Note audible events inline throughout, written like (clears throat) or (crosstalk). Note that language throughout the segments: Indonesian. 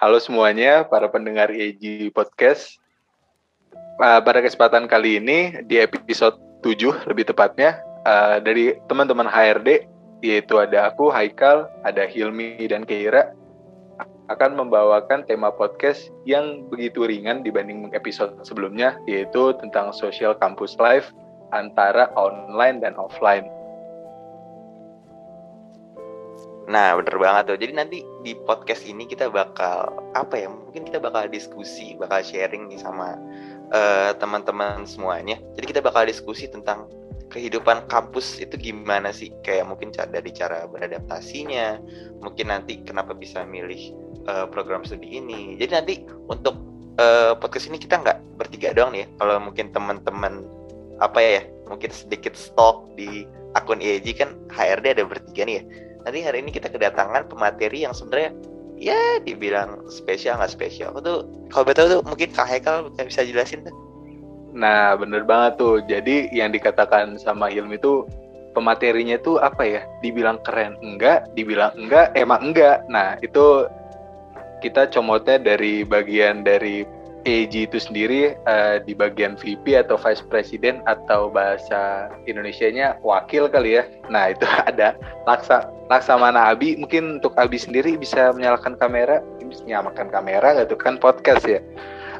Halo semuanya, para pendengar EJ Podcast. Uh, pada kesempatan kali ini, di episode 7 lebih tepatnya, uh, dari teman-teman HRD, yaitu ada aku, Haikal, ada Hilmi, dan Keira, akan membawakan tema podcast yang begitu ringan dibanding episode sebelumnya, yaitu tentang social campus life antara online dan offline. Nah, bener banget tuh. Jadi nanti di podcast ini kita bakal apa ya? Mungkin kita bakal diskusi, bakal sharing nih sama uh, teman-teman semuanya. Jadi kita bakal diskusi tentang kehidupan kampus itu gimana sih? Kayak mungkin dari cara beradaptasinya, mungkin nanti kenapa bisa milih uh, program studi ini. Jadi nanti untuk uh, podcast ini kita nggak bertiga doang nih. Ya. Kalau mungkin teman-teman apa ya? Mungkin sedikit stok di akun EJ kan HRD ada bertiga nih ya nanti hari ini kita kedatangan pemateri yang sebenarnya ya dibilang spesial nggak spesial. Aku tuh kalau betul tuh mungkin kak Haikal bisa jelasin tuh. Nah bener banget tuh. Jadi yang dikatakan sama Hilmi itu pematerinya tuh apa ya? Dibilang keren enggak dibilang enggak emang enggak. Nah itu kita comotnya dari bagian dari AG itu sendiri uh, di bagian VP atau Vice President atau bahasa Indonesia-nya wakil kali ya. Nah, itu (laughs) ada Laksa Laksamana Abi. Mungkin untuk Abi sendiri bisa menyalakan kamera, bisa menyalakan kamera tuh kan podcast ya.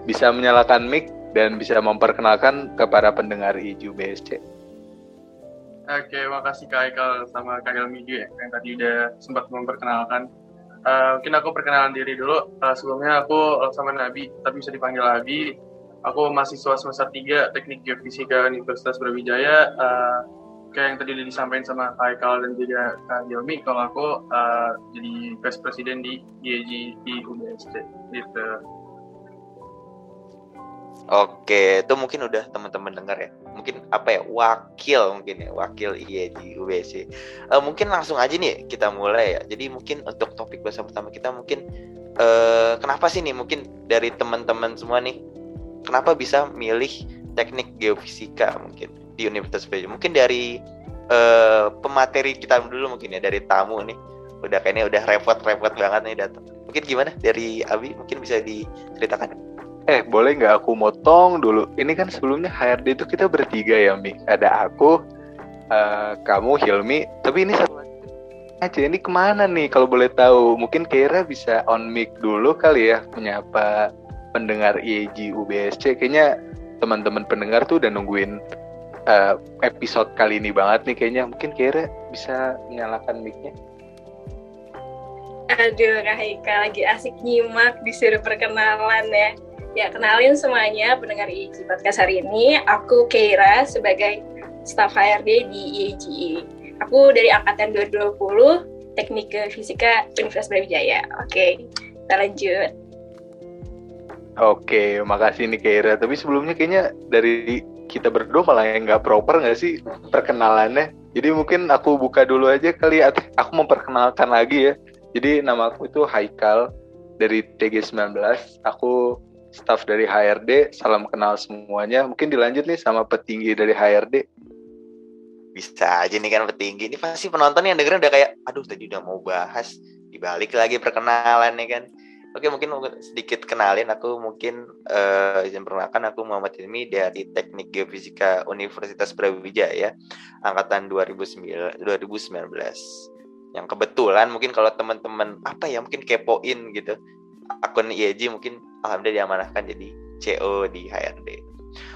Bisa menyalakan mic dan bisa memperkenalkan kepada pendengar IJU BSC. Oke, makasih Kak Aikal sama Kak juga ya, yang tadi udah sempat memperkenalkan Uh, mungkin aku perkenalan diri dulu. Uh, sebelumnya aku sama Nabi, tapi bisa dipanggil Abi. Aku mahasiswa semester 3 Teknik Geofisika Universitas Brawijaya. Uh, kayak yang tadi udah disampaikan sama Haikal dan juga Kak Yomi, kalau aku uh, jadi Vice President di GAG di UBSD. Gitu. Oke, itu mungkin udah teman-teman dengar ya. Mungkin apa ya wakil mungkin ya wakil iya di UBC. Uh, eh, mungkin langsung aja nih kita mulai ya. Jadi mungkin untuk topik bahasa pertama kita mungkin uh, kenapa sih nih mungkin dari teman-teman semua nih kenapa bisa milih teknik geofisika mungkin di Universitas Brawijaya. Mungkin dari uh, pemateri kita dulu mungkin ya dari tamu nih. Udah kayaknya udah repot-repot banget nih datang. Mungkin gimana dari Abi mungkin bisa diceritakan? Eh, boleh nggak aku motong dulu? Ini kan sebelumnya HRD itu kita bertiga ya, Mi. Ada aku, uh, kamu, Hilmi. Tapi ini satu aja. Ini ke mana nih kalau boleh tahu? Mungkin Kira bisa on mic dulu kali ya, menyapa pendengar IEG UBSC. Kayaknya teman-teman pendengar tuh udah nungguin uh, episode kali ini banget nih kayaknya. Mungkin Kira bisa menyalakan mic-nya. Aduh, Rahika lagi asik nyimak disuruh perkenalan ya. Ya, kenalin semuanya pendengar IEG Podcast hari ini. Aku Keira sebagai staf HRD di IEGI. Aku dari angkatan 2020, Teknik Fisika Universitas Brawijaya. Oke, kita lanjut. Oke, makasih nih Keira. Tapi sebelumnya kayaknya dari kita berdua malah yang nggak proper nggak sih perkenalannya. Jadi mungkin aku buka dulu aja kali ya. Aku memperkenalkan lagi ya. Jadi nama aku itu Haikal dari TG19. Aku staff dari HRD, salam kenal semuanya. Mungkin dilanjut nih sama petinggi dari HRD. Bisa aja nih kan petinggi. Ini pasti penonton yang dengerin udah kayak, aduh tadi udah mau bahas, dibalik lagi perkenalan nih kan. Oke mungkin sedikit kenalin aku mungkin uh, izin perkenalkan aku Muhammad Ilmi dari Teknik Geofisika Universitas Brawijaya angkatan 2009 2019 yang kebetulan mungkin kalau teman-teman apa ya mungkin kepoin gitu akun IEG mungkin alhamdulillah diamanahkan jadi CO di HRD.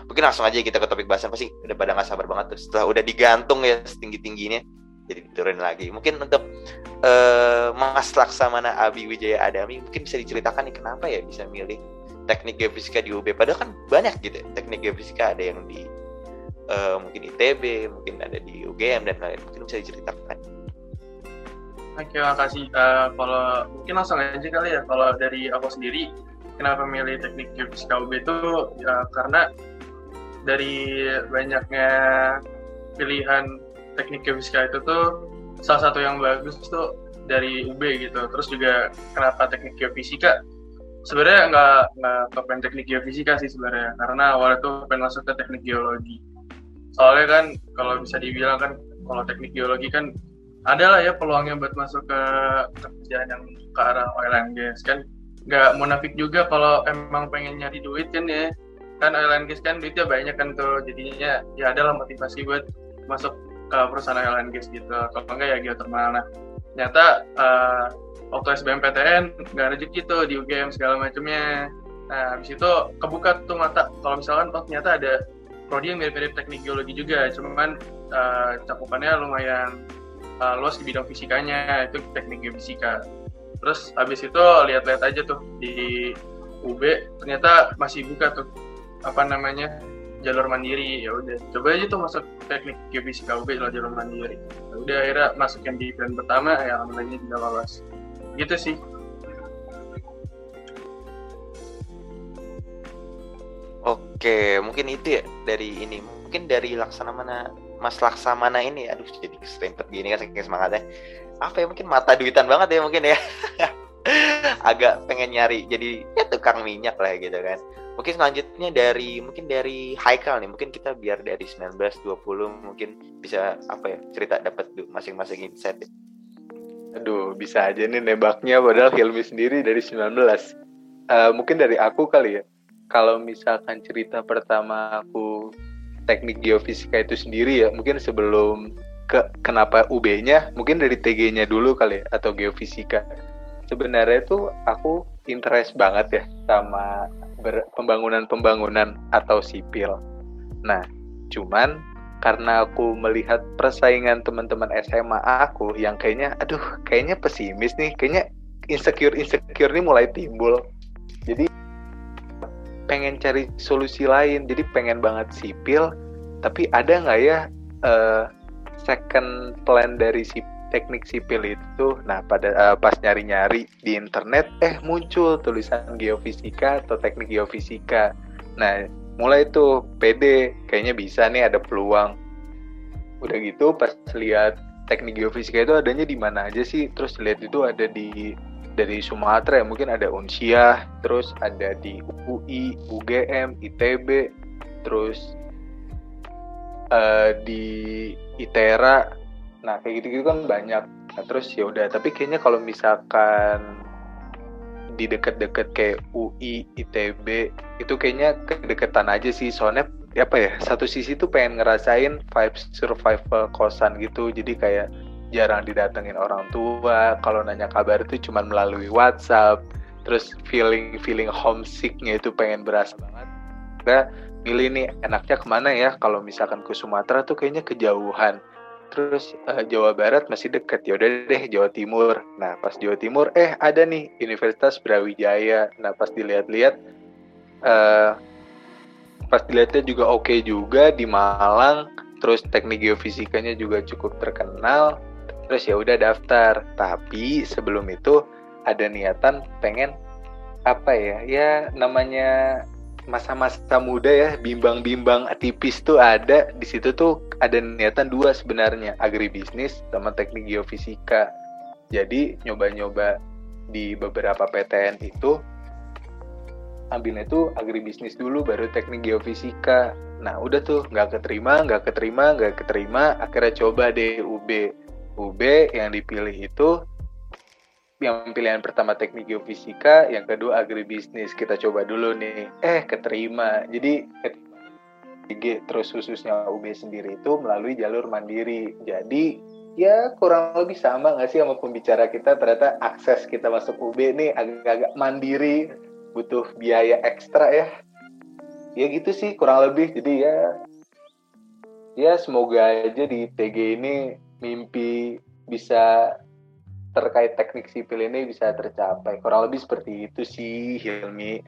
Mungkin langsung aja kita ke topik bahasan pasti udah pada nggak sabar banget tuh setelah udah digantung ya setinggi tingginya jadi turun lagi. Mungkin untuk uh, Mas Laksamana Abi Wijaya Adami mungkin bisa diceritakan nih kenapa ya bisa milih teknik geofisika di UB padahal kan banyak gitu ya. teknik geofisika ada yang di uh, mungkin ITB mungkin ada di UGM dan lain mungkin bisa diceritakan Oke, makasih. Uh, kalau mungkin langsung aja kali ya. Kalau dari aku sendiri, kenapa milih teknik geofisika UB itu ya karena dari banyaknya pilihan teknik geofisika itu tuh salah satu yang bagus tuh dari UB gitu. Terus juga kenapa teknik geofisika? Sebenarnya nggak nggak kepen teknik geofisika sih sebenarnya, karena awalnya tuh pengen masuk ke teknik geologi. Soalnya kan kalau bisa dibilang kan kalau teknik geologi kan ada lah ya peluangnya buat masuk ke kerjaan yang ke arah oil and gas kan nggak munafik juga kalau emang pengen nyari duit kan ya. Kan oil kan duitnya banyak kan tuh jadinya ya adalah motivasi buat masuk ke perusahaan oil gitu. Kalau enggak ya geothermal nah ternyata uh, waktu SBMPTN nggak rezeki tuh di UGM segala macamnya nah habis itu kebuka tuh mata. Kalau misalkan oh ternyata ada prodi yang mirip-mirip teknik geologi juga cuman uh, cakupannya lumayan uh, luas di bidang fisikanya itu teknik geofisika terus habis itu lihat-lihat aja tuh di UB ternyata masih buka tuh apa namanya jalur mandiri ya udah coba aja tuh masuk teknik geofisika UB lewat jalur mandiri ya udah akhirnya masuk yang di plan pertama ya alhamdulillahnya juga lolos gitu sih Oke, mungkin itu ya dari ini. Mungkin dari laksana mana Mas Laksamana ini, aduh jadi serempet gini kan saking semangatnya. Apa ya mungkin mata duitan banget ya mungkin ya. (laughs) Agak pengen nyari jadi ya tukang minyak lah gitu kan mungkin selanjutnya dari mungkin dari Haikal nih mungkin kita biar dari 19 20 mungkin bisa apa ya cerita dapat masing-masing insight ya. Aduh, bisa aja nih nebaknya padahal Hilmi sendiri dari 19. Uh, eh, mungkin dari aku kali ya. Kalau misalkan cerita pertama aku teknik geofisika itu sendiri ya, mungkin sebelum ke kenapa UB-nya, mungkin dari TG-nya dulu kali ya atau geofisika. Sebenarnya tuh aku interest banget ya sama pembangunan-pembangunan atau sipil. Nah, cuman karena aku melihat persaingan teman-teman SMA aku yang kayaknya aduh kayaknya pesimis nih kayaknya insecure insecure ini mulai timbul jadi pengen cari solusi lain jadi pengen banget sipil tapi ada nggak ya uh, second plan dari si teknik sipil itu nah pada uh, pas nyari-nyari di internet eh muncul tulisan geofisika atau teknik geofisika. Nah mulai tuh PD kayaknya bisa nih ada peluang. Udah gitu pas lihat teknik geofisika itu adanya di mana aja sih terus lihat itu ada di dari Sumatera ya mungkin ada Unsia terus ada di UI UGM ITB terus uh, di ITERA. Nah kayak gitu-gitu kan banyak. Nah, terus ya udah tapi kayaknya kalau misalkan di deket-deket kayak UI, ITB itu kayaknya kedekatan aja sih. Soalnya apa ya satu sisi tuh pengen ngerasain vibe survival kosan gitu. Jadi kayak jarang didatengin orang tua. Kalau nanya kabar itu cuma melalui WhatsApp. Terus feeling feeling homesicknya itu pengen berasa banget. Nah, milih nih enaknya ke mana ya? Kalau misalkan ke Sumatera tuh kayaknya kejauhan. Terus uh, Jawa Barat masih deket. Ya udah deh Jawa Timur. Nah pas Jawa Timur eh ada nih Universitas Brawijaya. Nah pas dilihat-lihat uh, pas dilihatnya juga oke okay juga di Malang. Terus teknik geofisikanya juga cukup terkenal. Terus ya udah daftar. Tapi sebelum itu ada niatan pengen apa ya ya namanya masa-masa muda ya bimbang-bimbang tipis tuh ada. Di situ tuh ada niatan dua sebenarnya agribisnis sama teknik geofisika. Jadi nyoba-nyoba di beberapa PTN itu ambilnya tuh agribisnis dulu baru teknik geofisika. Nah udah tuh nggak keterima nggak keterima nggak keterima akhirnya coba deh UB UB yang dipilih itu yang pilihan pertama teknik geofisika, yang kedua agribisnis. Kita coba dulu nih. Eh, keterima. Jadi IG terus khususnya UB sendiri itu melalui jalur mandiri. Jadi ya kurang lebih sama nggak sih sama pembicara kita ternyata akses kita masuk UB nih agak-agak mandiri butuh biaya ekstra ya ya gitu sih kurang lebih jadi ya ya semoga aja di TG ini mimpi bisa terkait teknik sipil ini bisa tercapai. Kurang lebih seperti itu sih Hilmi.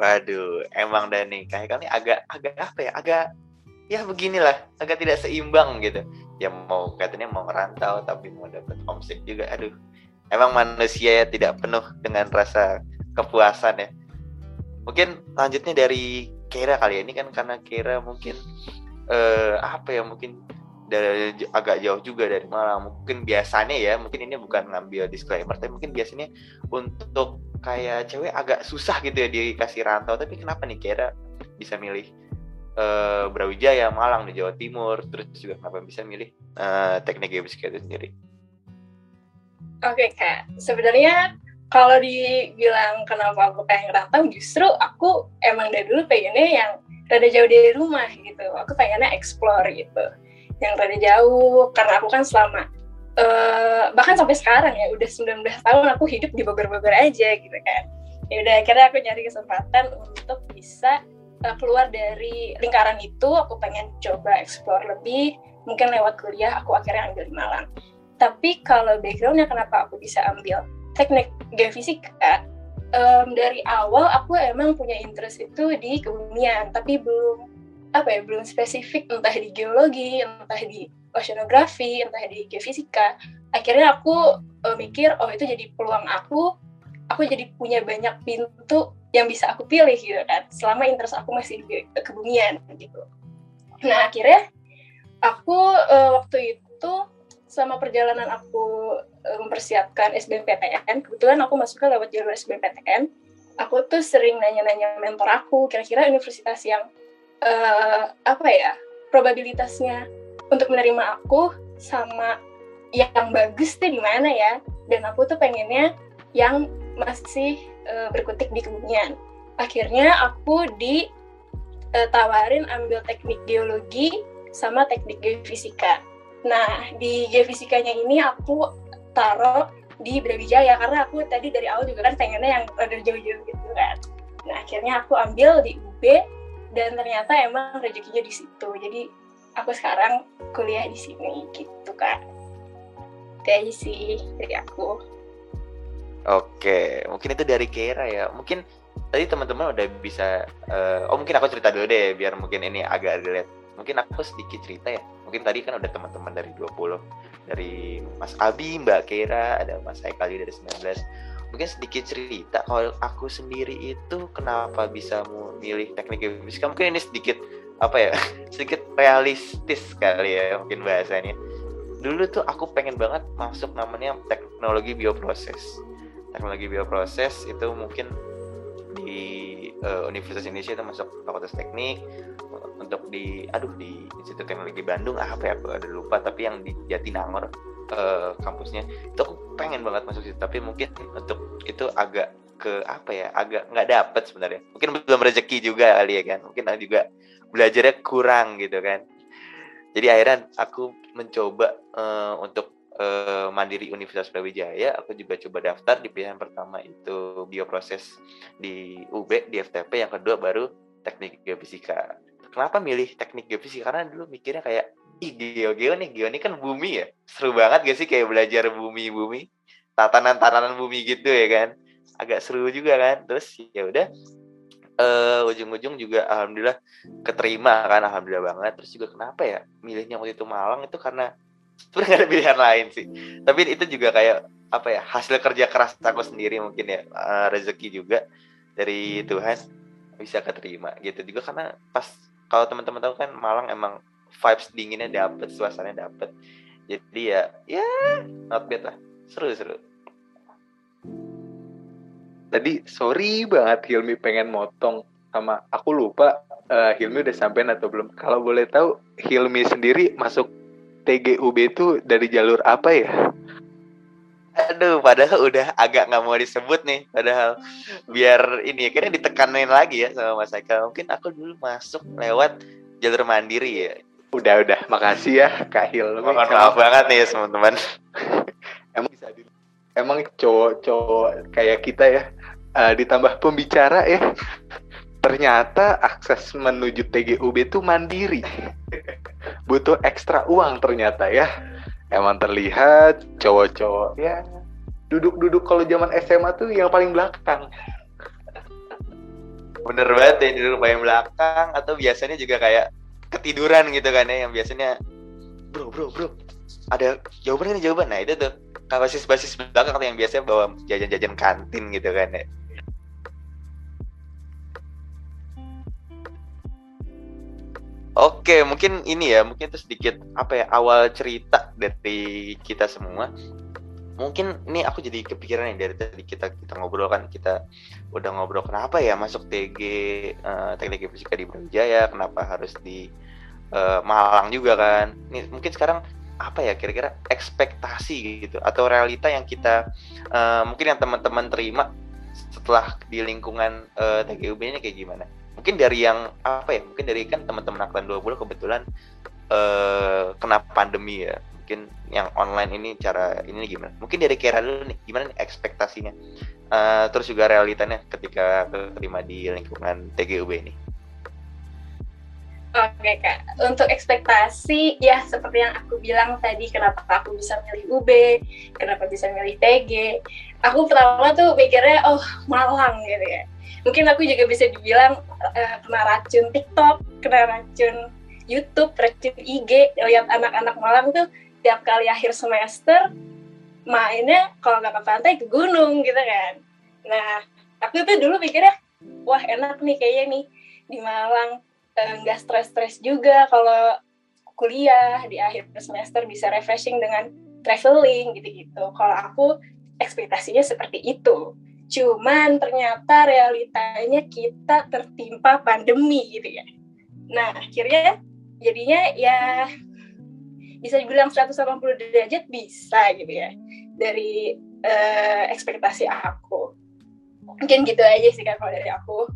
Waduh, emang Dani kayak kali agak agak apa ya? Agak ya beginilah, agak tidak seimbang gitu. Ya mau katanya mau merantau tapi mau dapat homesick juga. Aduh. Emang manusia ya tidak penuh dengan rasa kepuasan ya. Mungkin lanjutnya dari Kira kali ya. Ini kan karena Kira mungkin eh, apa ya mungkin dari agak jauh juga dari Malang. Mungkin biasanya ya, mungkin ini bukan ngambil disclaimer, tapi mungkin biasanya untuk kayak cewek agak susah gitu ya dikasih rantau. Tapi kenapa nih kira bisa milih uh, Brawijaya, Malang di Jawa Timur, terus juga kenapa bisa milih uh, teknik geofisika itu sendiri? Oke okay, kak, sebenarnya kalau dibilang kenapa aku pengen ngerantau justru aku emang dari dulu pengennya yang rada jauh dari rumah gitu aku pengennya explore gitu yang rada jauh. Karena aku kan selama uh, bahkan sampai sekarang ya udah 19 tahun aku hidup di Bogor-Bogor aja gitu kan. Ya udah akhirnya aku nyari kesempatan untuk bisa uh, keluar dari lingkaran itu. Aku pengen coba explore lebih. Mungkin lewat kuliah aku akhirnya ambil di Malang. Tapi kalau backgroundnya kenapa aku bisa ambil teknik geofisika um, dari awal aku emang punya interest itu di kebumian tapi belum apa ya belum spesifik entah di geologi entah di oceanografi entah di geofisika. Akhirnya aku uh, mikir oh itu jadi peluang aku aku jadi punya banyak pintu yang bisa aku pilih gitu kan selama interest aku masih di kebumian gitu. Nah akhirnya aku uh, waktu itu sama perjalanan aku uh, mempersiapkan SBMPTN kebetulan aku masuknya lewat jalur SBMPTN aku tuh sering nanya-nanya mentor aku kira-kira universitas yang uh, apa ya probabilitasnya untuk menerima aku sama yang bagus tuh di mana ya dan aku tuh pengennya yang masih uh, berkutik di kebumian. Akhirnya aku ditawarin uh, ambil teknik geologi sama teknik geofisika. Nah, di geofisikanya ini aku taruh di Brawijaya karena aku tadi dari awal juga kan pengennya yang rada jauh-jauh gitu kan. Nah, akhirnya aku ambil di UB dan ternyata emang rezekinya di situ. Jadi aku sekarang kuliah di sini gitu kan. Itu sih dari aku. Oke, mungkin itu dari Kera ya. Mungkin tadi teman-teman udah bisa uh, oh mungkin aku cerita dulu deh biar mungkin ini agak relate. Mungkin aku sedikit cerita ya. Mungkin tadi kan udah teman-teman dari 20 dari Mas Abi, Mbak Kera, ada Mas Haikali dari 19. Mungkin sedikit cerita kalau aku sendiri itu kenapa bisa memilih teknik geofisika. Mungkin ini sedikit apa ya? (laughs) sedikit realistis kali ya mungkin bahasanya. Dulu tuh aku pengen banget masuk namanya teknologi bioproses teknologi bioproses itu mungkin di uh, Universitas Indonesia itu masuk fakultas teknik untuk di aduh di Institut Teknologi Bandung ah, apa ya aku ada lupa tapi yang di Jatinangor uh, kampusnya. Itu aku pengen banget masuk situ tapi mungkin untuk itu agak ke apa ya agak nggak dapet sebenarnya. Mungkin belum rezeki juga kali ya kan mungkin juga belajarnya kurang gitu kan. Jadi akhirnya aku mencoba uh, untuk uh, Mandiri Universitas Brawijaya, aku juga coba daftar di pilihan pertama itu bioproses di UB di FTP, yang kedua baru teknik geofisika. Kenapa milih teknik geofisika? Karena dulu mikirnya kayak ih geo geo nih geo ini kan bumi ya. Seru banget gak sih kayak belajar bumi bumi tatanan tatanan bumi gitu ya kan? Agak seru juga kan? Terus ya udah uh, ujung-ujung juga alhamdulillah keterima kan alhamdulillah banget. Terus juga kenapa ya milihnya waktu itu Malang? Itu karena (laughs) sebenarnya ada pilihan lain sih. Tapi itu juga kayak apa ya hasil kerja keras aku sendiri mungkin ya uh, rezeki juga dari Tuhan bisa keterima gitu. Juga karena pas kalau teman-teman tahu kan Malang emang vibes dinginnya dapet suasananya dapet jadi ya ya not bad lah seru seru tadi sorry banget Hilmi pengen motong sama aku lupa uh, Hilmi udah sampein atau belum kalau boleh tahu Hilmi sendiri masuk TGUB itu dari jalur apa ya? Aduh, padahal udah agak nggak mau disebut nih. Padahal biar ini akhirnya ditekanin lagi ya sama Mas Eka. Mungkin aku dulu masuk lewat jalur mandiri ya. Udah, udah. Makasih ya Kak Hil. Mohon maaf banget nih teman-teman. (laughs) emang bisa di emang cowok-cowok kayak kita ya uh, ditambah pembicara ya ternyata akses menuju TGUB itu mandiri. (laughs) Butuh ekstra uang ternyata ya. Emang terlihat cowok-cowok ya duduk-duduk kalau zaman SMA tuh yang paling belakang. Bener banget ya duduk paling belakang atau biasanya juga kayak ketiduran gitu kan ya yang biasanya bro bro bro ada jawaban ini jawaban nah itu tuh basis basis belakang yang biasanya bawa jajan-jajan kantin gitu kan ya Oke, mungkin ini ya, mungkin itu sedikit apa ya awal cerita dari kita semua. Mungkin ini aku jadi kepikiran nih dari tadi kita kita ngobrol kan kita udah ngobrol kenapa ya masuk TG uh, eh, Teknik Fisika di Brawijaya, kenapa harus di uh, Malang juga kan. Nih mungkin sekarang apa ya kira-kira ekspektasi gitu atau realita yang kita uh, mungkin yang teman-teman terima setelah di lingkungan uh, TGUB ini kayak gimana? Mungkin dari yang apa ya? Mungkin dari kan teman-teman Aklan 20 kebetulan uh, kena pandemi ya. Mungkin yang online ini cara ini gimana? Mungkin dari Kera dulu nih, gimana nih ekspektasinya? Uh, terus juga realitanya ketika terima di lingkungan TGUB ini. Oke kak, untuk ekspektasi ya seperti yang aku bilang tadi kenapa aku bisa milih UB, kenapa bisa milih TG. Aku pertama tuh pikirnya oh Malang gitu ya. Mungkin aku juga bisa dibilang uh, kena racun TikTok, kena racun YouTube, racun IG. Lihat anak-anak Malang tuh tiap kali akhir semester mainnya kalau nggak ke pantai ke gunung gitu kan. Nah aku tuh dulu pikirnya wah enak nih kayaknya nih di Malang Eh, nggak uh, stres-stres juga kalau kuliah di akhir semester bisa refreshing dengan traveling gitu-gitu. Kalau aku ekspektasinya seperti itu. Cuman ternyata realitanya kita tertimpa pandemi gitu ya. Nah, akhirnya jadinya ya bisa dibilang 180 derajat bisa gitu ya dari uh, ekspektasi aku. Mungkin gitu aja sih kan kalau dari aku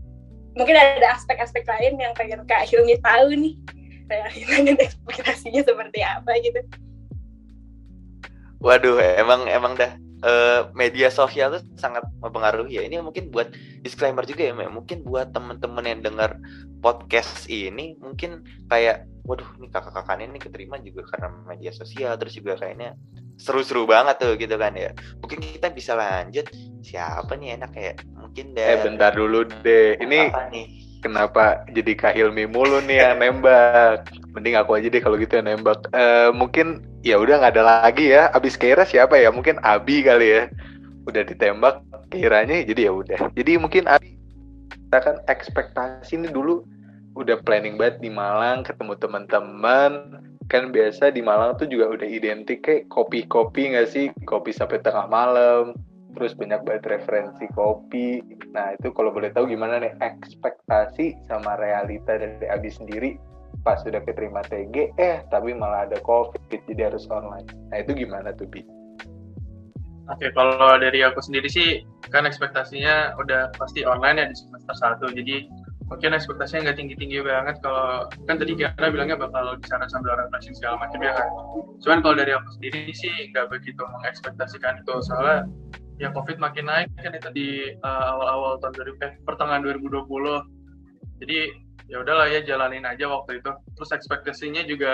mungkin ada aspek-aspek lain yang pengen Kak Hilmi tahu nih dan ekspektasinya seperti apa gitu. Waduh, emang emang dah uh, media sosial itu sangat mempengaruhi ya. Ini mungkin buat disclaimer juga ya, mungkin buat teman-teman yang dengar podcast ini mungkin kayak waduh ini kakak-kakak ini keterima juga karena media sosial terus juga kayaknya seru-seru banget tuh gitu kan ya. Mungkin kita bisa lanjut siapa nih enak kayak mungkin deh. Eh bentar dulu deh. Ini kenapa jadi Kak Hilmi mulu nih yang nembak? Mending aku aja deh kalau gitu yang nembak. Uh, mungkin ya udah nggak ada lagi ya. Abis Keira siapa ya? Mungkin Abi kali ya. Udah ditembak Keiranya jadi ya udah. Jadi mungkin Abi kita kan ekspektasi ini dulu udah planning banget di Malang ketemu teman-teman. Kan biasa di Malang tuh juga udah identik kayak kopi-kopi nggak sih? Kopi sampai tengah malam terus banyak banget referensi kopi. Nah itu kalau boleh tahu gimana nih ekspektasi sama realita dari Abi sendiri pas sudah keterima TG eh tapi malah ada covid jadi harus online. Nah itu gimana tuh Bi? Oke, kalau dari aku sendiri sih kan ekspektasinya udah pasti online ya di semester 1. Jadi mungkin ekspektasinya nggak tinggi-tinggi banget. Kalau kan tadi Kiara bilangnya bakal bicara sambil refreshing segala macam ya kan. Cuman kalau dari aku sendiri sih nggak begitu mengekspektasikan itu. Soalnya ya covid makin naik kan itu di uh, awal-awal tahun 2000 eh, pertengahan 2020 jadi ya udahlah ya jalanin aja waktu itu. Terus ekspektasinya juga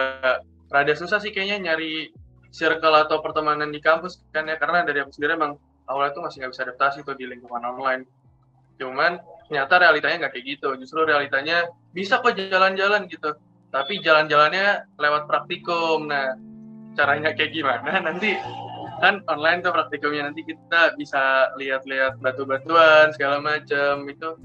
rada susah sih kayaknya nyari circle atau pertemanan di kampus kan ya. Karena dari aku sendiri emang awalnya tuh masih nggak bisa adaptasi tuh di lingkungan online. Cuman ternyata realitanya nggak kayak gitu. Justru realitanya bisa kok jalan-jalan gitu. Tapi jalan-jalannya lewat praktikum. Nah caranya kayak gimana? (laughs) Nanti kan online tuh praktikumnya. Nanti kita bisa lihat-lihat batu-batuan segala macam itu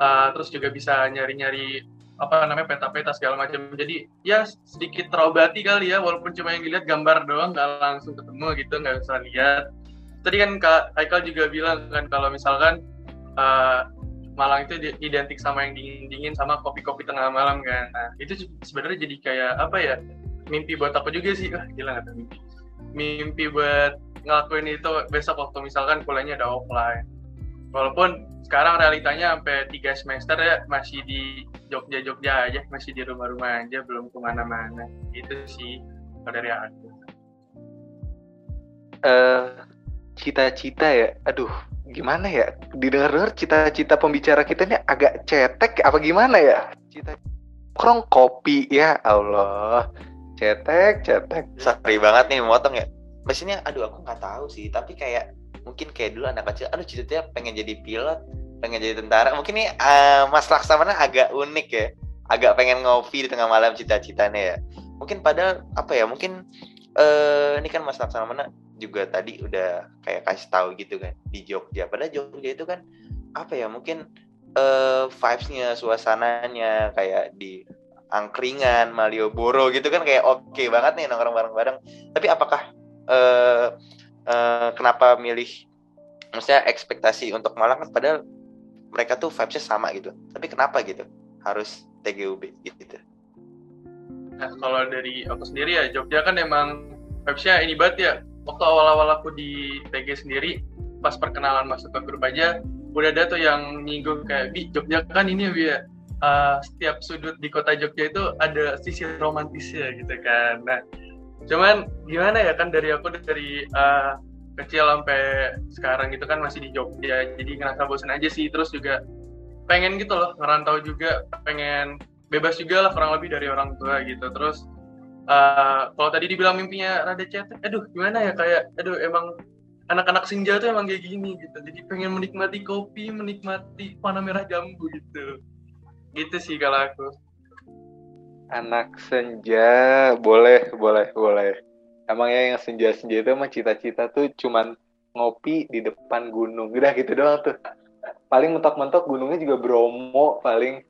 uh, terus juga bisa nyari-nyari apa namanya peta-peta segala macam jadi ya sedikit terobati kali ya walaupun cuma yang dilihat gambar doang nggak langsung ketemu gitu nggak usah lihat. Tadi kan kak Haikal juga bilang kan kalau misalkan uh, Malang itu identik sama yang dingin-dingin sama kopi-kopi tengah malam kan. Nah, itu sebenarnya jadi kayak apa ya? Mimpi buat aku juga sih. Wah, gila nggak mimpi mimpi buat ngelakuin itu besok waktu misalkan kuliahnya ada offline. Walaupun sekarang realitanya sampai tiga semester ya masih di Jogja-Jogja aja, masih di rumah-rumah aja, belum ke mana-mana. Itu sih kalau dari aku. Uh, cita-cita ya, aduh gimana ya? Didengar-dengar cita-cita pembicara kita ini agak cetek apa gimana ya? Cita krong kopi ya Allah. Cetek cetek. Sorry banget nih motong ya. Mesinnya aduh aku nggak tahu sih tapi kayak mungkin kayak dulu anak kecil aduh cita-cita pengen jadi pilot pengen jadi tentara. Mungkin nih uh, Mas Laksamana agak unik ya. Agak pengen ngopi di tengah malam cita-citanya ya. Mungkin padahal apa ya mungkin uh, ini kan Mas Laksamana juga tadi udah kayak kasih tahu gitu kan di Jogja padahal Jogja itu kan apa ya mungkin uh, vibes-nya suasananya kayak di angkringan, Malioboro gitu kan kayak oke okay banget nih nongkrong bareng-bareng. Tapi apakah uh, uh, kenapa milih maksudnya ekspektasi untuk Malang kan padahal mereka tuh vibes-nya sama gitu. Tapi kenapa gitu? Harus TGUB gitu. kalau dari aku sendiri ya Jogja kan emang vibes-nya ini banget ya. Waktu awal-awal aku di TG sendiri, pas perkenalan masuk ke grup aja, udah ada tuh yang nyinggung kayak, Bi, Jogja kan ini ya, uh, setiap sudut di kota Jogja itu ada sisi romantisnya gitu kan. Nah, cuman gimana ya kan dari aku dari uh, kecil sampai sekarang gitu kan masih di Jogja, jadi ngerasa bosan aja sih. Terus juga pengen gitu loh ngerantau juga, pengen bebas juga lah kurang lebih dari orang tua gitu. Terus uh, kalau tadi dibilang mimpinya rada cetek aduh gimana ya kayak aduh emang anak-anak senja tuh emang kayak gini gitu. Jadi pengen menikmati kopi menikmati warna merah jambu gitu. Gitu sih kalau aku. Anak senja boleh boleh boleh. Emangnya yang senja-senja itu emang cita-cita tuh cuman ngopi di depan gunung. Udah gitu doang tuh. Paling mentok-mentok gunungnya juga Bromo paling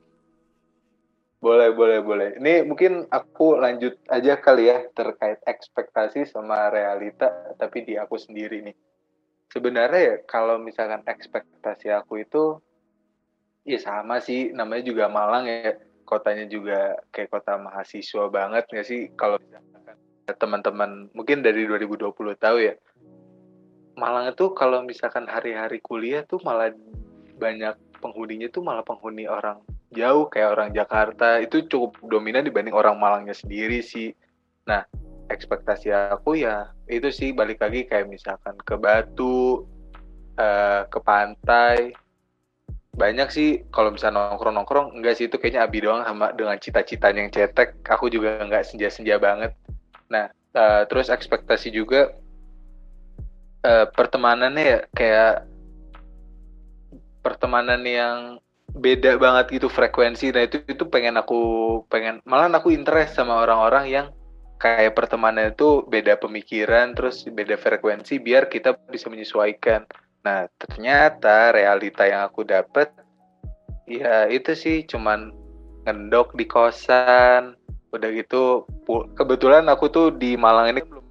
boleh, boleh, boleh. Ini mungkin aku lanjut aja kali ya terkait ekspektasi sama realita, tapi di aku sendiri nih. Sebenarnya ya kalau misalkan ekspektasi aku itu, ya sama sih, namanya juga Malang ya, kotanya juga kayak kota mahasiswa banget nggak sih? Kalau teman-teman mungkin dari 2020 tahu ya, Malang itu kalau misalkan hari-hari kuliah tuh malah banyak penghuninya tuh malah penghuni orang jauh kayak orang Jakarta itu cukup dominan dibanding orang Malangnya sendiri sih. Nah, ekspektasi aku ya itu sih balik lagi kayak misalkan ke Batu, uh, ke pantai. Banyak sih kalau bisa nongkrong-nongkrong, enggak sih itu kayaknya Abi doang sama dengan cita-citanya yang cetek. Aku juga enggak senja-senja banget. Nah, uh, terus ekspektasi juga uh, pertemanannya ya kayak pertemanan yang beda banget gitu frekuensi. Nah itu itu pengen aku pengen malah aku interest sama orang-orang yang kayak pertemanan itu beda pemikiran terus beda frekuensi biar kita bisa menyesuaikan. Nah ternyata realita yang aku dapat ya itu sih cuman ngendok di kosan. Udah gitu kebetulan aku tuh di Malang ini belum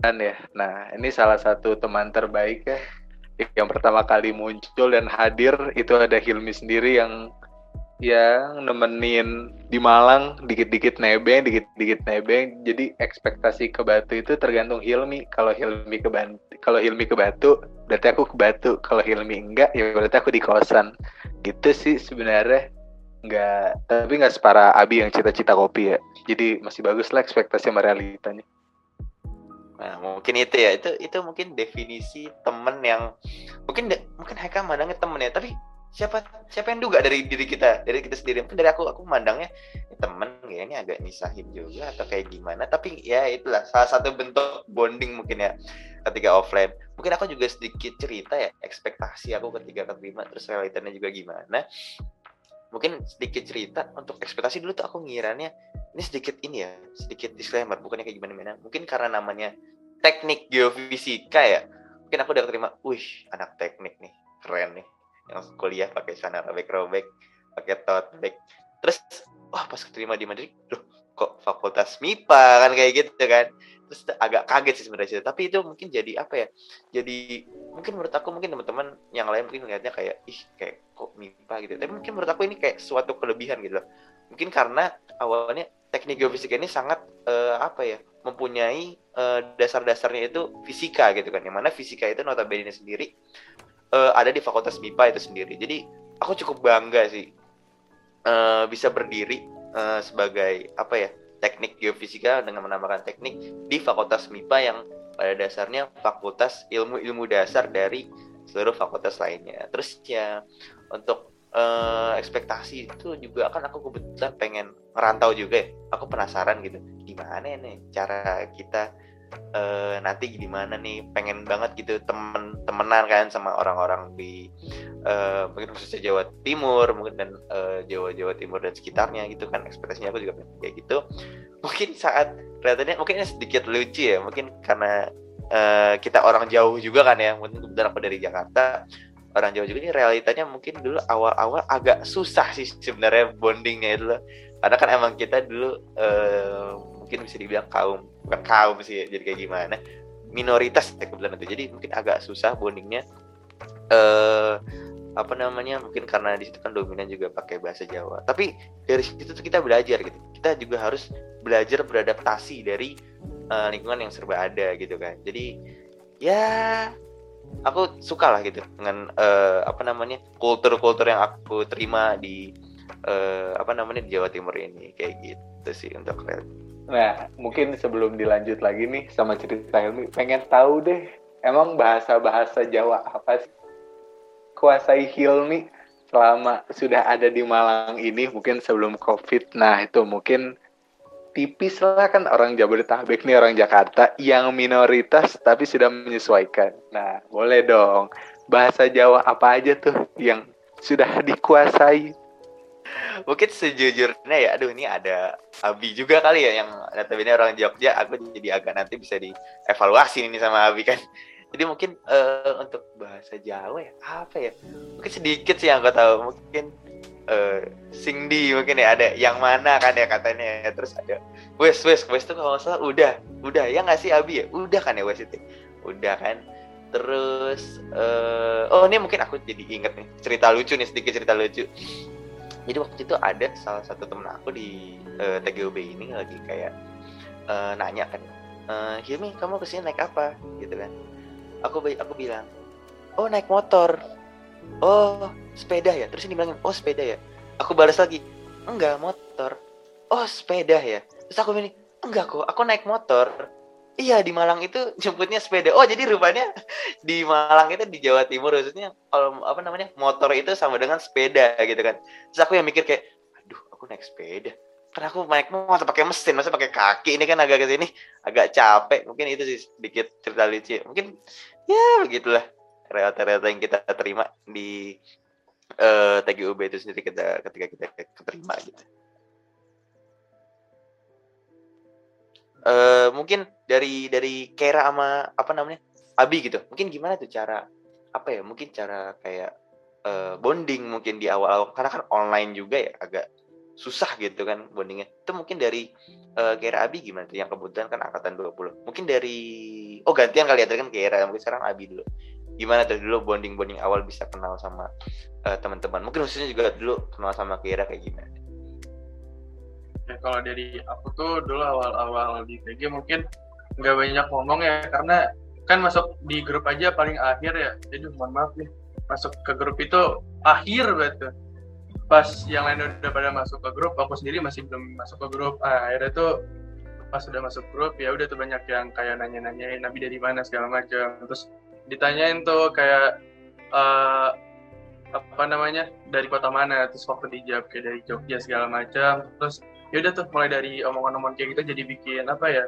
kan ya. Nah ini salah satu teman terbaik ya yang pertama kali muncul dan hadir itu ada Hilmi sendiri yang yang nemenin di Malang dikit-dikit nebeng, dikit-dikit nebeng. Jadi ekspektasi ke Batu itu tergantung Hilmi. Kalau Hilmi ke Batu, kalau Hilmi ke Batu, berarti aku ke Batu. Kalau Hilmi enggak, ya berarti aku di kosan. Gitu sih sebenarnya. Enggak, tapi nggak separah Abi yang cita-cita kopi ya. Jadi masih bagus lah ekspektasi sama realitanya. Nah, mungkin itu ya. Itu itu mungkin definisi temen yang mungkin mungkin Heka mandangnya temen ya, tapi siapa siapa yang duga dari diri kita dari kita sendiri? Mungkin dari aku aku mandangnya ya, temen kayaknya agak nisahin juga atau kayak gimana. Tapi ya itulah salah satu bentuk bonding mungkin ya ketika offline. Mungkin aku juga sedikit cerita ya ekspektasi aku ketika keterima terus realitanya juga gimana. Mungkin sedikit cerita untuk ekspektasi dulu tuh aku ngiranya ini sedikit ini ya sedikit disclaimer bukannya kayak gimana gimana mungkin karena namanya teknik geofisika ya? Mungkin aku udah terima wih anak teknik nih keren nih yang kuliah pakai sana robek robek pakai tote bag. Terus wah pas keterima di Madrid loh kok fakultas MIPA kan kayak gitu kan. Terus agak kaget sih sebenarnya tapi itu mungkin jadi apa ya jadi mungkin menurut aku mungkin teman-teman yang lain mungkin melihatnya kayak ih kayak kok MIPA gitu. Tapi mungkin menurut aku ini kayak suatu kelebihan gitu loh mungkin karena awalnya teknik geofisika ini sangat uh, apa ya mempunyai uh, dasar-dasarnya itu fisika gitu kan yang mana fisika itu notabene sendiri uh, ada di fakultas MIPA itu sendiri jadi aku cukup bangga sih uh, bisa berdiri uh, sebagai apa ya teknik geofisika dengan menambahkan teknik di fakultas MIPA yang pada dasarnya fakultas ilmu-ilmu dasar dari seluruh fakultas lainnya. Terus ya untuk uh, ekspektasi itu juga kan aku kebetulan pengen merantau juga ya. Aku penasaran gitu, gimana nih cara kita uh, nanti gimana nih pengen banget gitu temen temenan kan sama orang-orang di uh, mungkin khususnya Jawa Timur mungkin dan uh, Jawa Jawa Timur dan sekitarnya gitu kan ekspektasinya aku juga pengen kayak gitu mungkin saat kelihatannya mungkin sedikit lucu ya mungkin karena uh, kita orang jauh juga kan ya mungkin kebetulan aku dari Jakarta orang jauh juga ini realitanya mungkin dulu awal-awal agak susah sih sebenarnya bondingnya itu loh. Karena kan emang kita dulu uh, mungkin bisa dibilang kaum bukan kaum sih jadi kayak gimana minoritas ya kebetulan itu. Jadi mungkin agak susah bondingnya. Eh apa namanya mungkin karena di situ kan dominan juga pakai bahasa Jawa. Tapi dari situ tuh kita belajar gitu. Kita juga harus belajar beradaptasi dari uh, lingkungan yang serba ada gitu kan. Jadi ya aku suka lah gitu dengan uh, apa namanya kultur-kultur yang aku terima di uh, apa namanya di Jawa Timur ini kayak gitu sih untuk. Nah, mungkin sebelum dilanjut lagi nih sama cerita Hilmi, pengen tahu deh, emang bahasa-bahasa Jawa apa sih kuasai Hilmi selama sudah ada di Malang ini, mungkin sebelum COVID. Nah, itu mungkin tipis lah kan orang Jabodetabek nih orang Jakarta yang minoritas tapi sudah menyesuaikan. Nah, boleh dong. Bahasa Jawa apa aja tuh yang sudah dikuasai? Mungkin sejujurnya ya, aduh ini ada Abi juga kali ya yang notabene orang Jogja, aku jadi agak nanti bisa dievaluasi ini sama Abi kan. Jadi mungkin uh, untuk bahasa Jawa ya apa ya? Mungkin sedikit sih yang aku tahu. Mungkin uh, Singdi mungkin ya ada yang mana kan ya katanya ya. terus ada wes wes wes tuh kalau salah udah udah. Ya nggak sih Abi ya? Udah kan ya wes itu? Udah kan? Terus uh, oh ini mungkin aku jadi inget nih cerita lucu nih sedikit cerita lucu. Jadi waktu itu ada salah satu temen aku di uh, TGOB ini lagi kayak uh, nanya kan uh, Hilmi kamu ke sini naik apa? Gitu kan. Aku aku bilang oh naik motor oh sepeda ya? Terus ini bilang oh sepeda ya? Aku balas lagi enggak motor. Oh sepeda ya? Terus aku bilang enggak kok aku naik motor. Iya di Malang itu jemputnya sepeda. Oh jadi rupanya (laughs) di Malang itu di Jawa Timur maksudnya kalau apa namanya motor itu sama dengan sepeda gitu kan. Terus aku yang mikir kayak aduh aku naik sepeda. Karena aku naik motor pakai mesin masa pakai kaki. Ini kan agak ke sini agak capek. Mungkin itu sih sedikit cerita lucu. Mungkin ya begitulah realita-realita yang kita terima di uh, eh, TGUB itu sendiri kita ketika kita keterima gitu. Uh, mungkin dari dari Kera sama apa namanya Abi gitu. Mungkin gimana tuh cara apa ya mungkin cara kayak uh, bonding mungkin di awal-awal. Karena kan online juga ya agak susah gitu kan bondingnya. Itu mungkin dari uh, Kera Abi gimana tuh? Yang kebetulan kan angkatan 20 mungkin dari oh gantian kali ya kan Kera. Mungkin sekarang Abi dulu gimana tuh dulu bonding bonding awal bisa kenal sama uh, teman-teman? Mungkin khususnya juga dulu kenal sama Kira kayak gimana? Ya kalau dari aku tuh dulu awal-awal di TG mungkin nggak banyak ngomong ya karena kan masuk di grup aja paling akhir ya. Jadi mohon maaf nih masuk ke grup itu akhir betul pas yang lain udah pada masuk ke grup aku sendiri masih belum masuk ke grup. Ah, akhirnya tuh pas sudah masuk grup ya udah tuh banyak yang kayak nanya-nanyain nabi dari mana? segala macam. Terus ditanyain tuh kayak uh, apa namanya dari kota mana terus waktu dijawab kayak dari Jogja segala macam terus ya udah tuh mulai dari omongan-omongan kayak gitu jadi bikin apa ya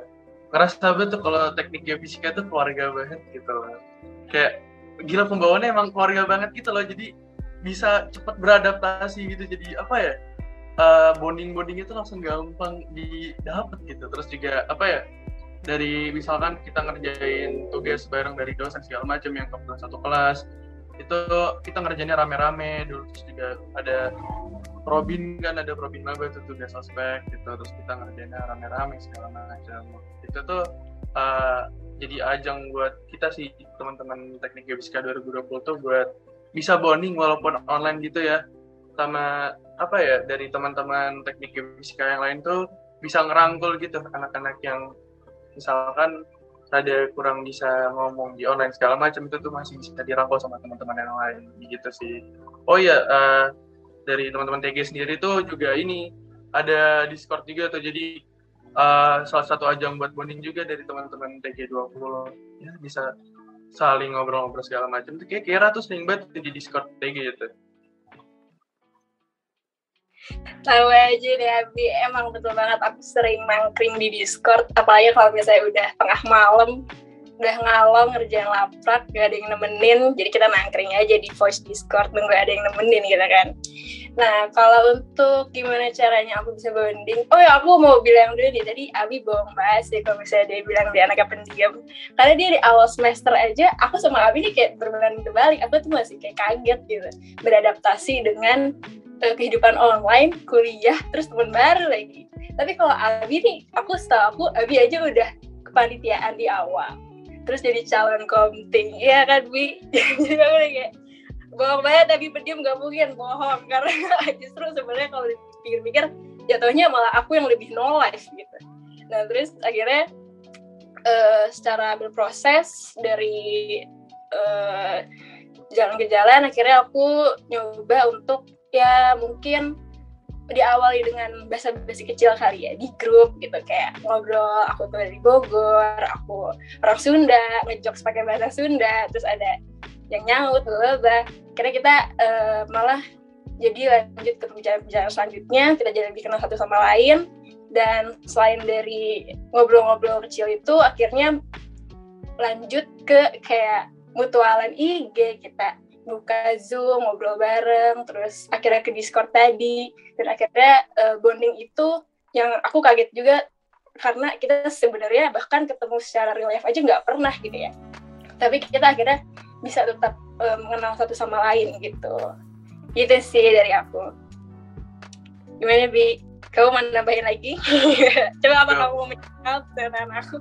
ngerasa banget tuh kalau teknik geofisika tuh keluarga banget gitu loh. Kayak gila pembawaannya emang keluarga banget gitu loh jadi bisa cepat beradaptasi gitu jadi apa ya uh, bonding bonding itu langsung gampang didapat gitu. Terus juga apa ya dari misalkan kita ngerjain tugas bareng dari dosen segala macam yang kebetulan satu kelas itu kita ngerjainnya rame-rame. Dulu terus juga ada Robin kan ada Robin Maba itu tugas ospek gitu. Terus kita ngerjainnya rame-rame segala macam. Itu tuh uh, jadi ajang buat kita sih teman-teman teknik geofisika 2020 tuh buat bisa bonding walaupun online gitu ya. Sama apa ya dari teman-teman teknik geofisika yang lain tuh bisa ngerangkul gitu anak-anak yang misalkan ada kurang bisa ngomong di online segala macam itu tuh masih bisa dirangkul sama teman-teman yang lain gitu sih. Oh iya uh, dari teman-teman TG sendiri tuh juga ini ada Discord juga tuh. Jadi uh, salah satu ajang buat bonding juga dari teman-teman TG 20 ya bisa saling ngobrol-ngobrol segala macam. Tuh kayak kira tuh sering banget di Discord TG itu Tahu aja deh Abi, emang betul banget aku sering nangkring di Discord, apalagi kalau misalnya udah tengah malam, udah ngalong ngerjain laprak, gak ada yang nemenin, jadi kita nangkring aja di voice Discord, nunggu ada yang nemenin gitu kan. Nah, kalau untuk gimana caranya aku bisa bonding, oh ya aku mau bilang dulu nih, tadi Abi bohong bahas ya kalau misalnya dia bilang dia anaknya pendiam. Karena dia di awal semester aja, aku sama Abi nih kayak berbanding terbalik, aku tuh masih kayak kaget gitu, beradaptasi dengan kehidupan online, kuliah, terus teman baru lagi. Tapi kalau Abi nih, aku setahu aku Abi aja udah kepanitiaan di awal. Terus jadi calon komting, iya kan Bi? (laughs) jadi aku kayak bohong banget tapi pendiam gak mungkin bohong (laughs) karena justru sebenarnya kalau dipikir-pikir jatuhnya malah aku yang lebih no life gitu nah terus akhirnya uh, secara berproses dari uh, jalan ke jalan akhirnya aku nyoba untuk ya mungkin diawali dengan bahasa basi kecil kali ya di grup gitu kayak ngobrol aku tuh dari Bogor aku orang Sunda ngejokes pakai bahasa Sunda terus ada yang nyaut bla bla kira kita uh, malah jadi lanjut ke pembicaraan selanjutnya kita jadi lebih kenal satu sama lain. Dan selain dari ngobrol-ngobrol kecil itu akhirnya lanjut ke kayak mutualan IG kita buka Zoom, ngobrol bareng, terus akhirnya ke Discord tadi, dan akhirnya uh, bonding itu yang aku kaget juga karena kita sebenarnya bahkan ketemu secara real life aja nggak pernah gitu ya. Tapi kita akhirnya bisa tetap uh, mengenal satu sama lain gitu. Itu sih dari aku. Gimana Bi? Kamu mau nambahin lagi? (laughs) Coba apa kamu mau menjawab dengan aku?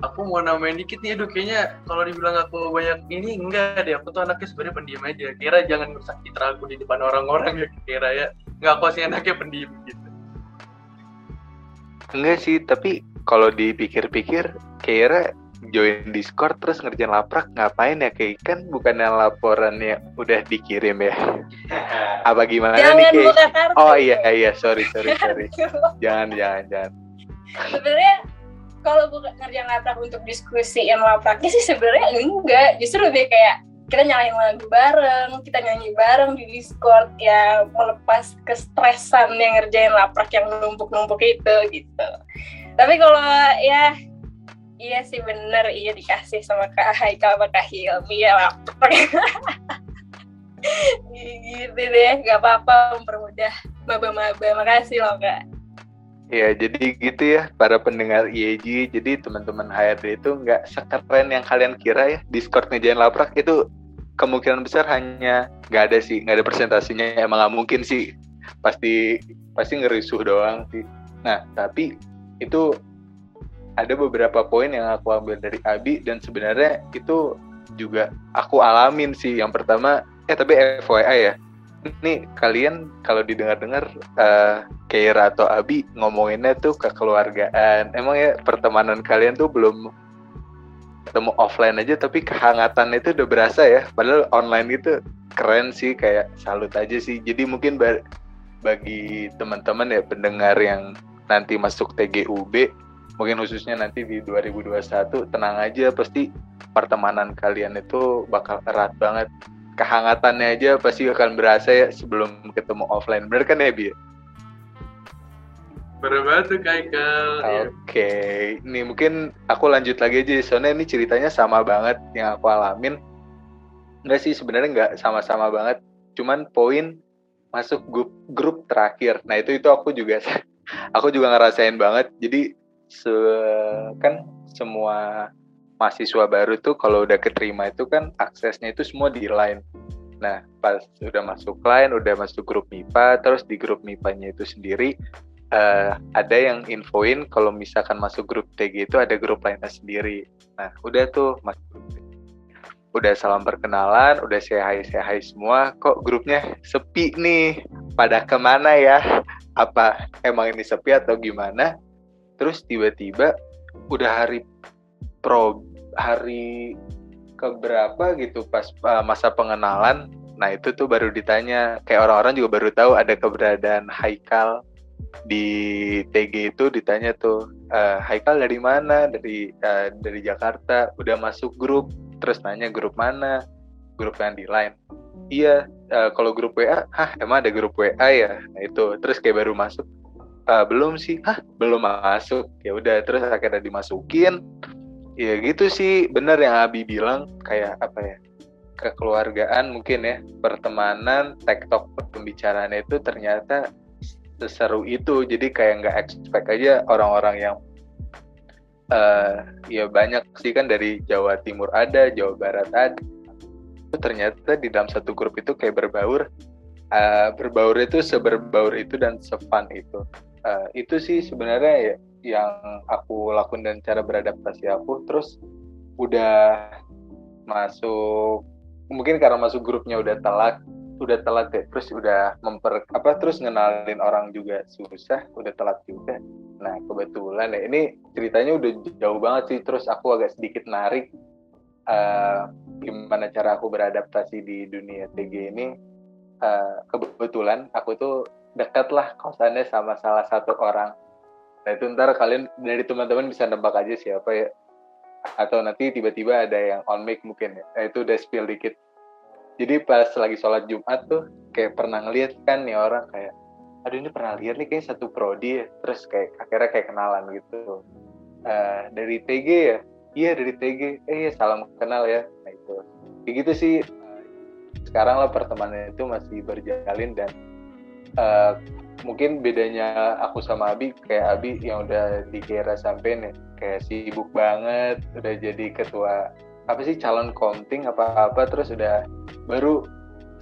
Aku mau namain dikit nih aduh kayaknya kalau dibilang aku banyak ini enggak deh. Aku tuh anaknya sebenarnya pendiam aja. Kira jangan merusak citra aku di depan orang-orang ya kira ya. Nggak aku sih anaknya pendiam gitu. Enggak sih tapi kalau dipikir-pikir kira join Discord terus ngerjain laprak ngapain ya? Kayak kan bukan yang laporannya udah dikirim ya. (laughs) Apa gimana jangan nih kayak oh iya iya sorry sorry sorry. (laughs) Jangan jangan jangan. Sebenarnya kalau bukan ngerjain laprak untuk diskusi yang lapraknya sih sebenarnya enggak. Justru lebih kayak kita nyalain lagu bareng kita nyanyi bareng di Discord ya melepas kestresan yang ngerjain laprak yang numpuk-numpuk itu gitu. Tapi kalau ya iya sih bener iya dikasih sama Kak Haikal sama Kak Hilmi ya laprak. (laughs) Gitu deh gak apa-apa mempermudah maba-maba. Makasih loh kak Ya, jadi gitu ya para pendengar IEG. Jadi teman-teman HRD itu nggak sekeren yang kalian kira ya. Discord ngejain laprak itu kemungkinan besar hanya nggak ada sih, nggak ada presentasinya. Emang nggak mungkin sih. Pasti pasti ngerisuh doang sih. Nah, tapi itu ada beberapa poin yang aku ambil dari Abi dan sebenarnya itu juga aku alamin sih. Yang pertama, eh tapi FYI ya, nih kalian kalau didengar-dengar uh, Keira atau Abi ngomonginnya tuh kekeluargaan. Emang ya pertemanan kalian tuh belum ketemu offline aja tapi kehangatan itu udah berasa ya. Padahal online itu keren sih kayak salut aja sih. Jadi mungkin bagi teman-teman ya pendengar yang nanti masuk TGUB mungkin khususnya nanti di 2021 tenang aja pasti pertemanan kalian itu bakal erat banget kehangatannya aja pasti akan berasa ya sebelum ketemu offline. Bener kan ya, Bi? Bener banget tuh, Kaikal. Oke, okay. nih mungkin aku lanjut lagi aja. Soalnya ini ceritanya sama banget yang aku alamin. Enggak sih, sebenarnya nggak sama-sama banget. Cuman poin masuk grup grup terakhir. Nah itu itu aku juga (laughs) aku juga ngerasain banget. Jadi se kan semua mahasiswa baru tuh kalau udah keterima itu kan aksesnya itu semua di line. Nah, pas udah masuk line, udah masuk grup MIPA, terus di grup MIPA-nya itu sendiri uh, ada yang infoin kalau misalkan masuk grup TG itu ada grup lainnya sendiri. Nah, udah tuh masuk Udah salam perkenalan, udah say hi, say hi semua. Kok grupnya sepi nih? Pada ke mana ya? Apa emang ini sepi atau gimana? Terus tiba-tiba udah hari pro hari keberapa gitu pas uh, masa pengenalan. Nah itu tuh baru ditanya. Kayak orang-orang juga baru tahu ada keberadaan Haikal di TG itu ditanya tuh uh, Haikal dari mana? Dari uh, dari Jakarta. Udah masuk grup. Terus nanya grup mana? Grup yang di line. Iya uh, kalau grup WA hah emang ada grup WA ya? Nah itu. Terus kayak baru masuk uh, belum sih. Hah belum masuk. Ya udah terus akhirnya dimasukin ya gitu sih. Bener yang Abi bilang kayak apa ya kekeluargaan mungkin ya pertemanan tektok pembicaraan itu ternyata seseru itu. Jadi kayak nggak expect aja orang-orang yang uh, ya banyak sih kan dari Jawa Timur ada Jawa Barat ada. Ternyata di dalam satu grup itu kayak berbaur uh, berbaur itu seberbaur itu dan sefun itu uh, itu sih sebenarnya ya yang aku lakuin dan cara beradaptasi aku terus udah masuk mungkin karena masuk grupnya udah telat udah telat ya terus udah memper apa terus ngenalin orang juga susah udah telat juga Nah kebetulan ya ini ceritanya udah jauh banget sih. Terus aku agak sedikit narik uh, gimana cara aku beradaptasi di dunia TG ini. Uh, kebetulan aku tuh dekat lah kosannya sama salah satu orang. Nah itu ntar kalian dari teman-teman bisa nebak aja siapa ya. Atau nanti tiba-tiba ada yang on mic mungkin ya. Nah itu udah spill dikit. Jadi pas lagi sholat Jumat tuh kayak pernah ngeliat kan nih orang kayak aduh ini pernah lihat nih kayak satu prodi ya terus kayak akhirnya kayak kenalan gitu uh, dari TG ya iya dari TG eh ya salam kenal ya nah itu kayak gitu sih sekarang lah pertemanan itu masih berjalin dan uh, mungkin bedanya aku sama Abi kayak Abi yang udah di kira sampai nih kayak sibuk banget udah jadi ketua apa sih calon counting apa apa terus udah baru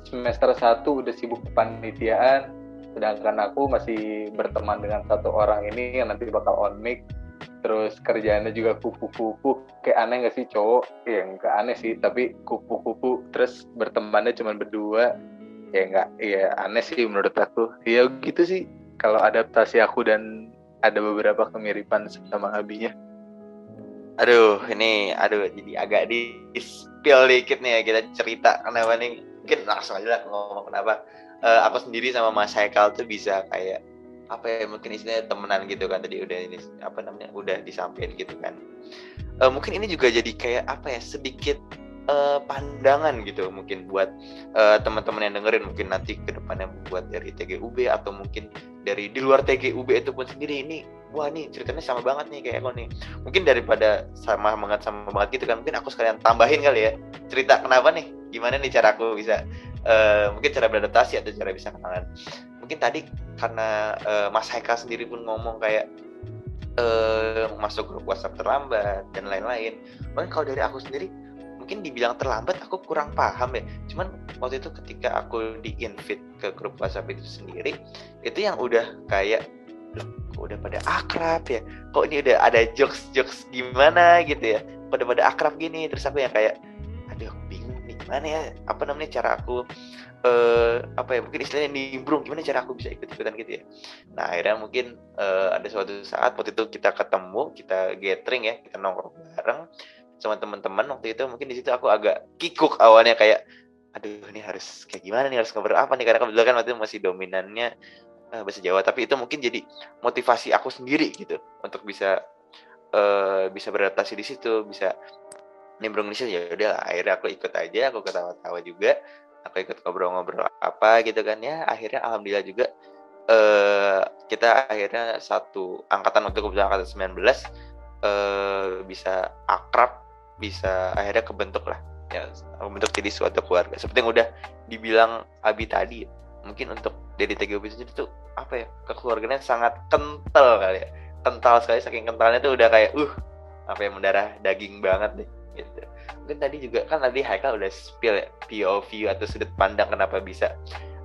semester 1 udah sibuk kepanitiaan sedangkan aku masih berteman dengan satu orang ini yang nanti bakal on mic terus kerjaannya juga kupu-kupu kayak aneh gak sih cowok? Ya nggak aneh sih tapi kupu-kupu terus bertemannya cuma berdua ya nggak ya aneh sih menurut aku. Ya gitu sih. Kalau adaptasi aku dan ada beberapa kemiripan sama abinya aduh ini aduh jadi agak di spill dikit nih ya. Kita cerita kenapa nih. Mungkin langsung aja lah ngomong kenapa. Uh, aku sendiri sama Mas Haikal tuh bisa kayak apa ya mungkin istilahnya temenan gitu kan. Tadi udah ini apa namanya udah disampaikan gitu kan. Uh, mungkin ini juga jadi kayak apa ya sedikit uh, pandangan gitu mungkin buat uh, teman-teman yang dengerin mungkin nanti ke depannya buat dari TGUB atau mungkin dari di luar TGUB itu pun sendiri ini wah nih ceritanya sama banget nih kayak aku nih. Mungkin daripada sama banget sama banget gitu kan mungkin aku sekalian tambahin kali ya cerita kenapa nih gimana nih cara aku bisa uh, mungkin cara beradaptasi atau cara bisa kenalan. Mungkin tadi karena uh, Mas Haika sendiri pun ngomong kayak uh, masuk grup WhatsApp terlambat dan lain-lain. Mungkin kalau dari aku sendiri mungkin dibilang terlambat aku kurang paham ya. Cuman waktu itu ketika aku di invite ke grup WhatsApp itu sendiri itu yang udah kayak kok udah pada akrab ya? Kok ini udah ada jokes jokes gimana gitu ya? Udah pada akrab gini? Terus aku yang kayak aduh bingung gimana ya? Apa namanya cara aku uh, apa ya mungkin istilahnya nimbrung gimana cara aku bisa ikut ikutan gitu ya? Nah akhirnya mungkin uh, ada suatu saat waktu itu kita ketemu kita gathering ya kita nongkrong bareng sama teman-teman waktu itu mungkin di situ aku agak kikuk awalnya kayak aduh ini harus kayak gimana nih harus ngobrol apa nih? Karena kebetulan kan waktu itu masih dominannya uh, bahasa Jawa. Tapi itu mungkin jadi motivasi aku sendiri gitu untuk bisa uh, bisa beradaptasi di situ bisa nimbrung di situ. Ya udah akhirnya aku ikut aja aku ketawa-tawa juga aku ikut ngobrol-ngobrol apa gitu kan ya. Akhirnya alhamdulillah juga uh, kita akhirnya satu angkatan untuk kebetulan angkatan 19 uh, bisa akrab bisa akhirnya kebentuk lah. Ya membentuk jadi suatu keluarga. Seperti yang udah dibilang Abi tadi mungkin untuk dari TGB itu tuh apa ya kekeluarganya sangat kental kali ya. Kental sekali saking kentalnya tuh udah kayak uh apa yang mendarah daging banget deh gitu. Mungkin tadi juga kan tadi Haikal udah spill ya POV atau sudut pandang kenapa bisa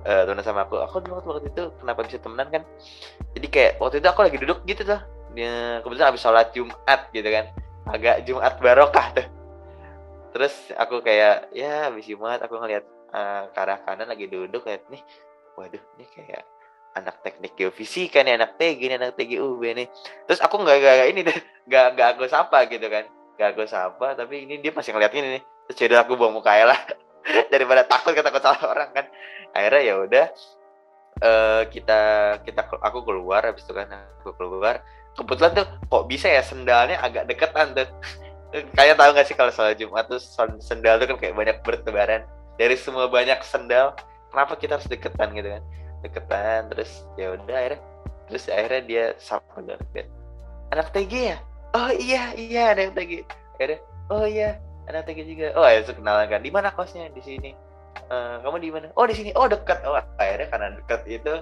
uh, temenan sama aku. Aku dulu waktu itu kenapa bisa temenan kan? Jadi kayak waktu itu aku lagi duduk gitu tuh. Ya, kebetulan habis sholat Jumat gitu kan agak Jumat barokah tuh. Terus aku kayak ya habis Jumat aku ngeliat uh, ke arah kanan lagi duduk lihat nih waduh ini kayak anak teknik geofisika nih anak TG nih anak TGUB nih. Terus aku nggak nggak ini deh nggak nggak aku sapa gitu kan. Gak aku sapa tapi ini dia masih ngeliat ini nih. Terus jadi aku buang muka lah. (laughs) Daripada takut takut salah orang kan. Akhirnya ya udah uh, kita kita aku keluar habis itu kan aku keluar kebetulan tuh kok bisa ya sendalnya agak deketan tuh. Kayak tahu gak sih kalau soal Jumat tuh sendal tuh kan kayak banyak bertebaran. Dari semua banyak sendal kenapa kita harus deketan gitu kan? Deketan terus ya udah akhirnya terus akhirnya dia sapa anak TG ya? Oh iya iya ada yang tagi ada oh iya yang tagi juga. Oh ya kenalan kan. Di mana kosnya? Di sini. Uh, kamu di mana? Oh di sini. Oh dekat. Oh akhirnya karena dekat itu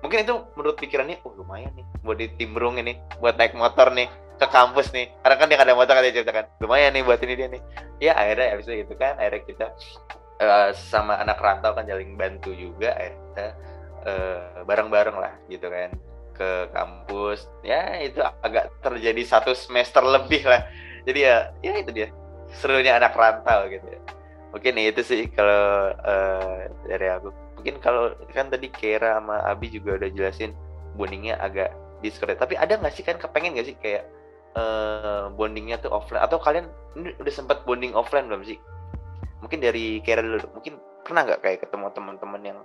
mungkin itu menurut pikirannya oh lumayan nih buat ditimbrung ini buat naik motor nih ke kampus nih. Karena kan dia ada motor kan dia ceritakan lumayan nih buat ini dia nih. Ya akhirnya habis itu gitu kan akhirnya kita uh, sama anak rantau kan jaling bantu juga akhirnya uh, bareng-bareng lah gitu kan ke kampus. Ya itu agak terjadi satu semester lebih lah. Jadi ya ya itu dia serunya anak rantau gitu ya. Mungkin itu sih kalau uh, dari aku mungkin kalau kan tadi Kera sama Abi juga udah jelasin buningnya agak Discord tapi ada nggak sih kan kepengen nggak sih kayak uh, bondingnya tuh offline? Atau kalian ini udah sempat bonding offline belum sih? Mungkin dari Karen dulu. Mungkin pernah nggak kayak ketemu teman-teman yang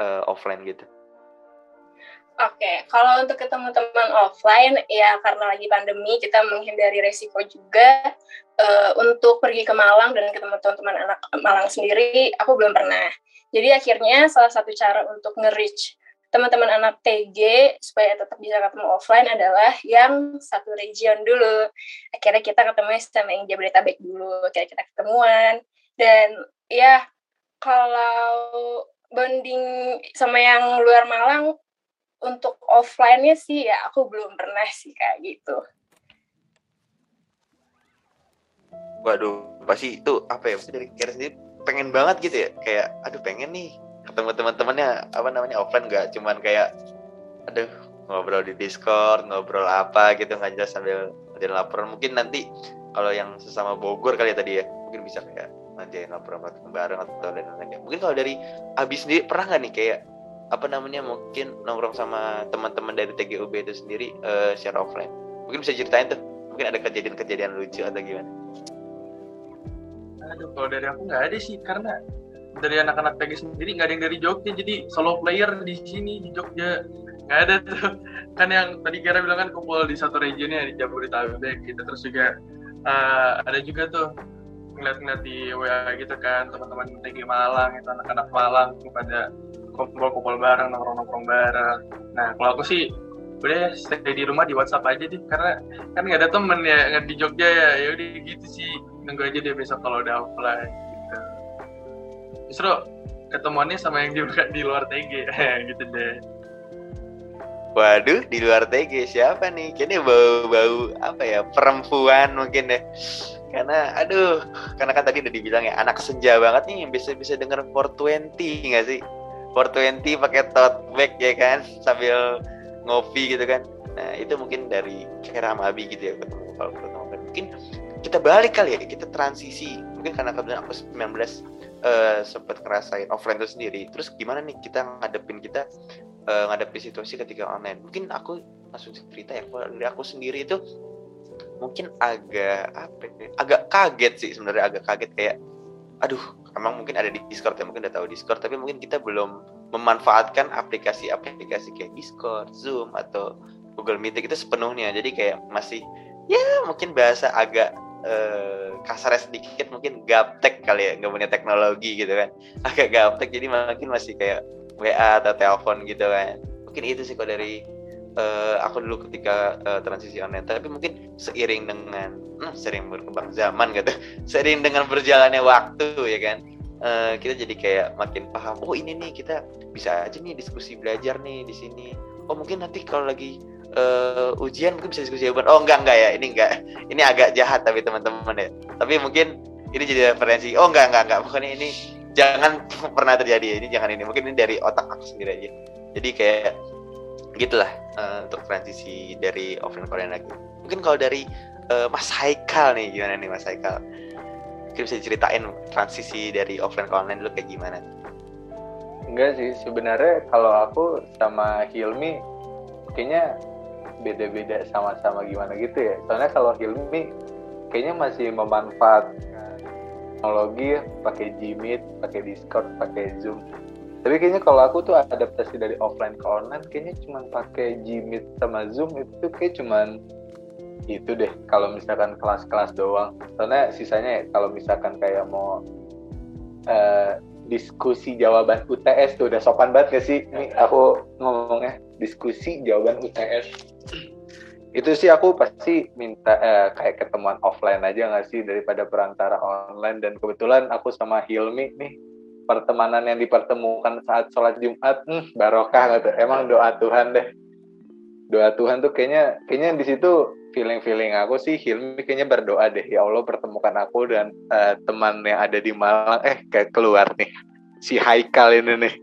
uh, offline gitu? Oke, okay. kalau untuk ketemu teman offline ya karena lagi pandemi kita menghindari resiko juga. Uh, untuk pergi ke Malang dan ketemu teman-teman anak Malang sendiri aku belum pernah. Jadi akhirnya salah satu cara untuk nge-reach teman-teman anak TG supaya tetap bisa ketemu offline adalah yang satu region dulu. Akhirnya kita ketemu sama yang Jabodetabek dulu, akhirnya kita ketemuan. Dan ya kalau bonding sama yang luar Malang untuk offline-nya sih ya aku belum pernah sih kayak gitu. Waduh, pasti itu apa ya? Pasti dari kira sendiri pengen banget gitu ya. Kayak aduh pengen nih ketemu teman-temannya apa namanya offline gak cuman kayak aduh ngobrol di Discord, ngobrol apa gitu nggak jelas sambil ada laporan. Mungkin nanti kalau yang sesama Bogor kali ya tadi ya, mungkin bisa kayak ngajain laporan bareng atau dan lain-lain. Mungkin kalau dari Abis sendiri pernah nggak nih kayak apa namanya mungkin nongkrong sama teman-teman dari TGUB itu sendiri uh, secara offline mungkin bisa ceritain tuh mungkin ada kejadian-kejadian lucu atau gimana aduh kalau dari aku nggak ada sih karena dari anak-anak TG sendiri nggak ada yang dari Jogja jadi solo player di sini di Jogja. Nggak ada tuh. (laughs) Kan yang tadi kira bilang kan kumpul di satu regionnya di Jabodetabek gitu. Terus juga uh, ada juga tuh ngeliat-ngeliat di WA gitu kan teman-teman TG Malang itu anak-anak Malang pada kumpul-kumpul bareng nongkrong-nongkrong bareng. Nah kalau aku sih udah stay di rumah di WhatsApp aja deh karena kan nggak ada temen ya nggak di Jogja ya ya udah gitu sih nunggu aja deh besok kalau udah offline gitu justru ketemuannya sama yang di, di luar TG (laughs) gitu deh Waduh, di luar TG siapa nih? Kayaknya bau-bau apa ya? Perempuan mungkin deh. Karena aduh, karena kan tadi udah dibilang ya anak senja banget nih yang bisa bisa denger 420 nggak sih? 420 pakai tote bag ya kan sambil ngopi gitu kan. Nah itu mungkin dari Kera Abi gitu ya ketemu kalau ketemu mungkin kita balik kali ya kita transisi. Mungkin karena kebetulan aku 19 uh, sempat ngerasain offline itu sendiri. Terus gimana nih kita ngadepin kita uh, ngadepin situasi ketika online? Mungkin aku langsung cerita ya kalau dari aku sendiri itu mungkin agak apa ya, agak kaget sih sebenarnya agak kaget. Kayak aduh emang mungkin ada di Discord ya mungkin udah tahu Discord tapi mungkin kita belum memanfaatkan aplikasi-aplikasi kayak Discord, Zoom atau Google Meet itu sepenuhnya. Jadi kayak masih ya mungkin bahasa agak eh, kasar sedikit mungkin gaptek kali ya nggak punya teknologi gitu kan. (laughs) Agak gaptek jadi mungkin masih kayak WA atau telepon gitu kan. Mungkin itu sih kok dari uh, aku dulu ketika uh, transisi online. Tapi mungkin seiring dengan hmm, sering berkembang zaman gitu. (laughs) Seiring dengan berjalannya waktu ya kan uh, kita jadi kayak makin paham oh ini nih kita bisa aja nih diskusi belajar nih di sini. Oh mungkin nanti kalau lagi uh, ujian mungkin bisa diskusi jawaban. Oh enggak enggak ya ini enggak. Ini agak jahat tapi teman-teman ya. Tapi mungkin ini jadi referensi. Oh enggak enggak enggak. Pokoknya ini jangan (laughs) pernah terjadi. Ini jangan ini. Mungkin ini dari otak aku sendiri aja. Jadi kayak gitulah uh, untuk transisi dari offline ke online lagi. Mungkin kalau dari uh, Mas Haikal nih gimana nih Mas Haikal mungkin bisa ceritain transisi dari offline ke online dulu kayak gimana? Enggak sih sebenarnya kalau aku sama Hilmi kayaknya beda-beda sama-sama gimana gitu ya. Soalnya kalau Hilmi kayaknya masih memanfaatkan teknologi pakai Gmeet, pakai Discord, pakai Zoom. Tapi kayaknya kalau aku tuh adaptasi dari offline ke online kayaknya cuma pakai Gmeet sama Zoom itu kayak cuman itu deh kalau misalkan kelas-kelas doang. Soalnya sisanya ya, kalau misalkan kayak mau uh, diskusi jawaban UTS tuh udah sopan banget gak sih? Ini aku ngomongnya diskusi jawaban UTS (clears throat) itu sih aku pasti minta uh, kayak ketemuan offline aja nggak sih? Daripada perantara online. Dan kebetulan aku sama Hilmi nih pertemanan yang dipertemukan saat sholat Jumat, hmm, barokah gitu. Emang doa Tuhan deh. Doa Tuhan tuh kayaknya kayaknya di situ feeling-feeling aku sih Hilmi kayaknya berdoa deh. Ya Allah pertemukan aku dan uh, teman yang ada di Malang. Eh kayak keluar nih. Si Haikal ini nih.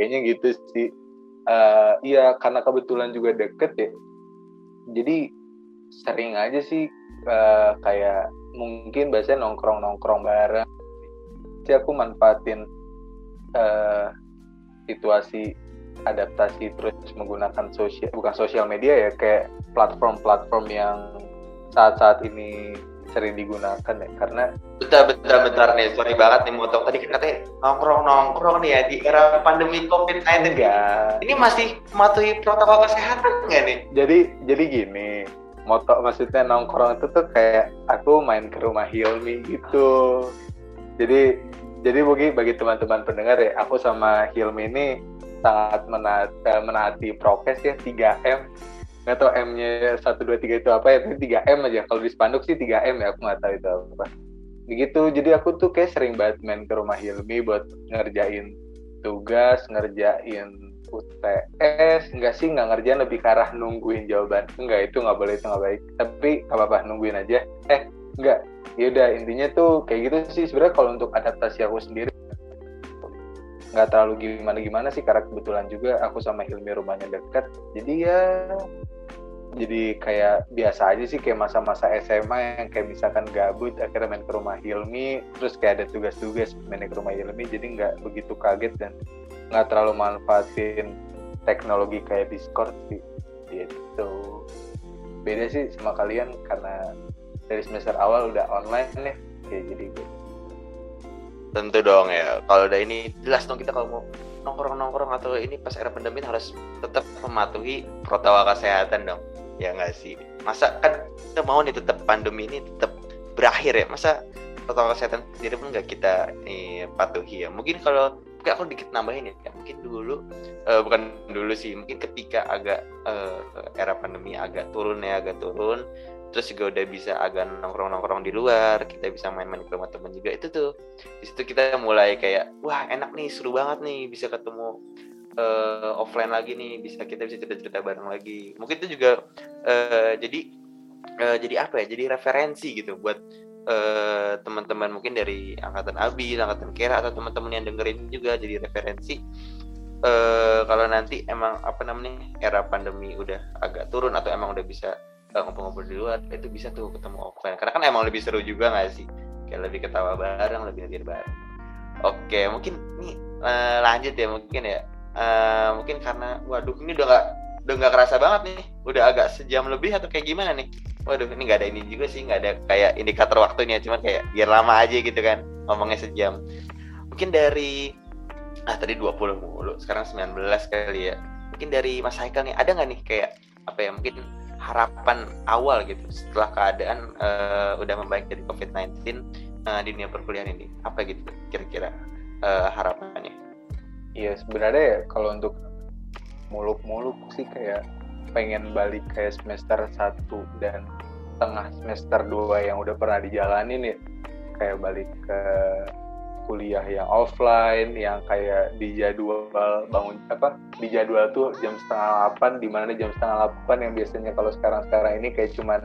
Kayaknya gitu sih. Uh, iya karena kebetulan juga deket ya. Jadi sering aja sih uh, kayak mungkin biasanya nongkrong nongkrong bareng. Sih aku manfaatin uh, situasi adaptasi terus menggunakan sosial bukan sosial media ya kayak platform-platform yang saat-saat ini sering digunakan ya karena Bentar, bentar, bentar nih. Sorry banget nih motong. Tadi katanya nongkrong-nongkrong nih ya di era pandemi COVID-19. enggak Ini masih mematuhi protokol kesehatan nggak nih? jadi jadi gini moto maksudnya nongkrong itu tuh kayak aku main ke rumah Hilmi gitu jadi jadi bagi bagi teman-teman pendengar ya aku sama Hilmi ini sangat menaati, menaati prokes ya 3M nggak tahu M-nya satu dua tiga itu apa ya tapi 3M aja. Kalau di spanduk sih 3M ya aku nggak tahu itu apa. Begitu jadi aku tuh kayak sering banget main ke rumah Hilmi buat ngerjain tugas ngerjain UTS enggak sih nggak ngerjain lebih ke arah nungguin jawaban. Enggak itu nggak boleh itu nggak baik. Tapi nggak apa-apa nungguin aja. Eh enggak ya udah intinya tuh kayak gitu sih. Sebenarnya kalau untuk adaptasi aku sendiri nggak terlalu gimana gimana sih karena kebetulan juga aku sama Hilmi rumahnya dekat jadi ya jadi kayak biasa aja sih kayak masa-masa SMA yang kayak misalkan gabut akhirnya main ke rumah Hilmi terus kayak ada tugas-tugas main ke rumah Hilmi jadi nggak begitu kaget dan nggak terlalu manfaatin teknologi kayak Discord sih gitu beda sih sama kalian karena dari semester awal udah online nih kayak jadi gitu. Tentu dong ya. Kalau udah ini jelas dong kita kalau mau nongkrong-nongkrong atau ini pas era pandemi harus tetap mematuhi protokol kesehatan dong. Ya nggak sih? Masa kan kita mau nih tetap pandemi ini tetap berakhir ya. Masa protokol kesehatan sendiri pun nggak kita eh, patuhi ya. Mungkin kalau mungkin aku dikit nambahin ya. Mungkin dulu eh, bukan dulu sih. Mungkin ketika agak eh, era pandemi agak turun ya, agak turun terus juga udah bisa agak nongkrong-nongkrong di luar kita bisa main-main ke rumah teman juga. Itu tuh di situ kita mulai kayak wah enak nih seru banget nih bisa ketemu uh, offline lagi nih bisa kita bisa cerita-cerita bareng lagi. Mungkin itu juga uh, jadi uh, jadi apa ya jadi referensi gitu buat uh, teman-teman mungkin dari angkatan Abi, angkatan Kera atau teman-teman yang dengerin juga jadi referensi. Uh, kalau nanti emang apa namanya era pandemi udah agak turun atau emang udah bisa ngobrol-ngobrol di luar itu bisa tuh ketemu offline. Karena kan emang lebih seru juga nggak sih? Kayak lebih ketawa bareng lebih hadir bareng. Oke mungkin nih uh, lanjut ya mungkin ya. Uh, mungkin karena waduh ini udah nggak udah nggak kerasa banget nih. Udah agak sejam lebih atau kayak gimana nih? Waduh ini nggak ada ini juga sih nggak ada kayak indikator waktunya cuman kayak biar lama aja gitu kan ngomongnya sejam. Mungkin dari ah tadi 20 mulu sekarang 19 kali ya. Mungkin dari Mas Haikal nih ada nggak nih kayak apa ya mungkin harapan awal gitu setelah keadaan uh, udah membaik dari COVID-19 uh, di dunia perkuliahan ini apa gitu kira-kira uh, harapannya? Iya sebenarnya ya kalau untuk muluk-muluk sih kayak pengen balik kayak semester 1 dan tengah semester 2 yang udah pernah dijalanin ya kayak balik ke kuliah yang offline yang kayak di jadwal bangun apa di jadwal tuh jam setengah delapan di mana jam setengah delapan yang biasanya kalau sekarang sekarang ini kayak cuman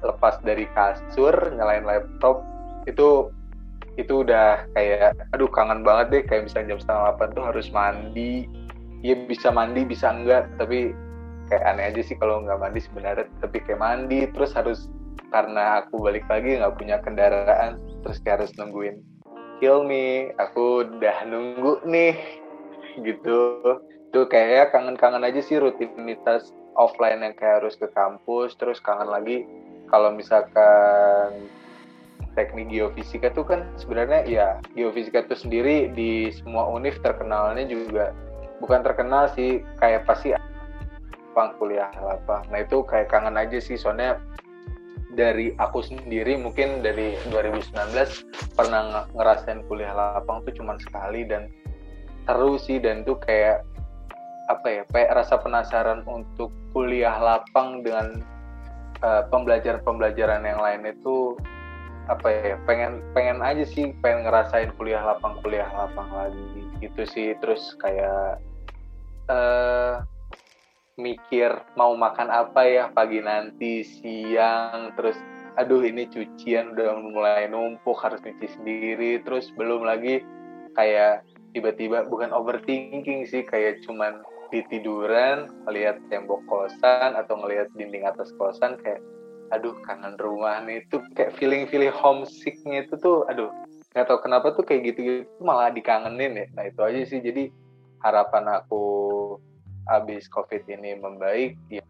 lepas dari kasur nyalain laptop itu itu udah kayak aduh kangen banget deh kayak misalnya jam setengah delapan tuh harus mandi. Ya bisa mandi bisa enggak tapi kayak aneh aja sih kalau nggak mandi sebenarnya tapi kayak mandi terus harus karena aku balik lagi nggak punya kendaraan terus kayak harus nungguin kill me aku udah nunggu nih gitu. Tuh kayak kangen-kangen aja sih rutinitas offline yang kayak harus ke kampus terus kangen lagi kalau misalkan teknik geofisika tuh kan sebenarnya ya geofisika itu sendiri di semua univ terkenalnya juga bukan terkenal sih kayak pasti lapang kuliah lapang nah itu kayak kangen aja sih soalnya dari aku sendiri mungkin dari 2019 pernah ngerasain kuliah lapang tuh cuma sekali dan seru sih dan tuh kayak apa ya kayak rasa penasaran untuk kuliah lapang dengan uh, pembelajaran-pembelajaran yang lain itu apa ya pengen pengen aja sih pengen ngerasain kuliah lapang kuliah lapang lagi gitu sih. Terus kayak uh, mikir mau makan apa ya pagi nanti siang terus aduh ini cucian udah mulai numpuk harus cuci sendiri. Terus belum lagi kayak tiba-tiba bukan overthinking sih kayak cuman di tiduran ngelihat tembok kosan atau ngelihat dinding atas kosan kayak aduh kangen rumah nih. Itu kayak feeling feeling homesicknya itu tuh aduh nggak tahu kenapa tuh kayak gitu gitu malah dikangenin ya. Nah itu aja sih. Jadi harapan aku habis covid ini membaik ya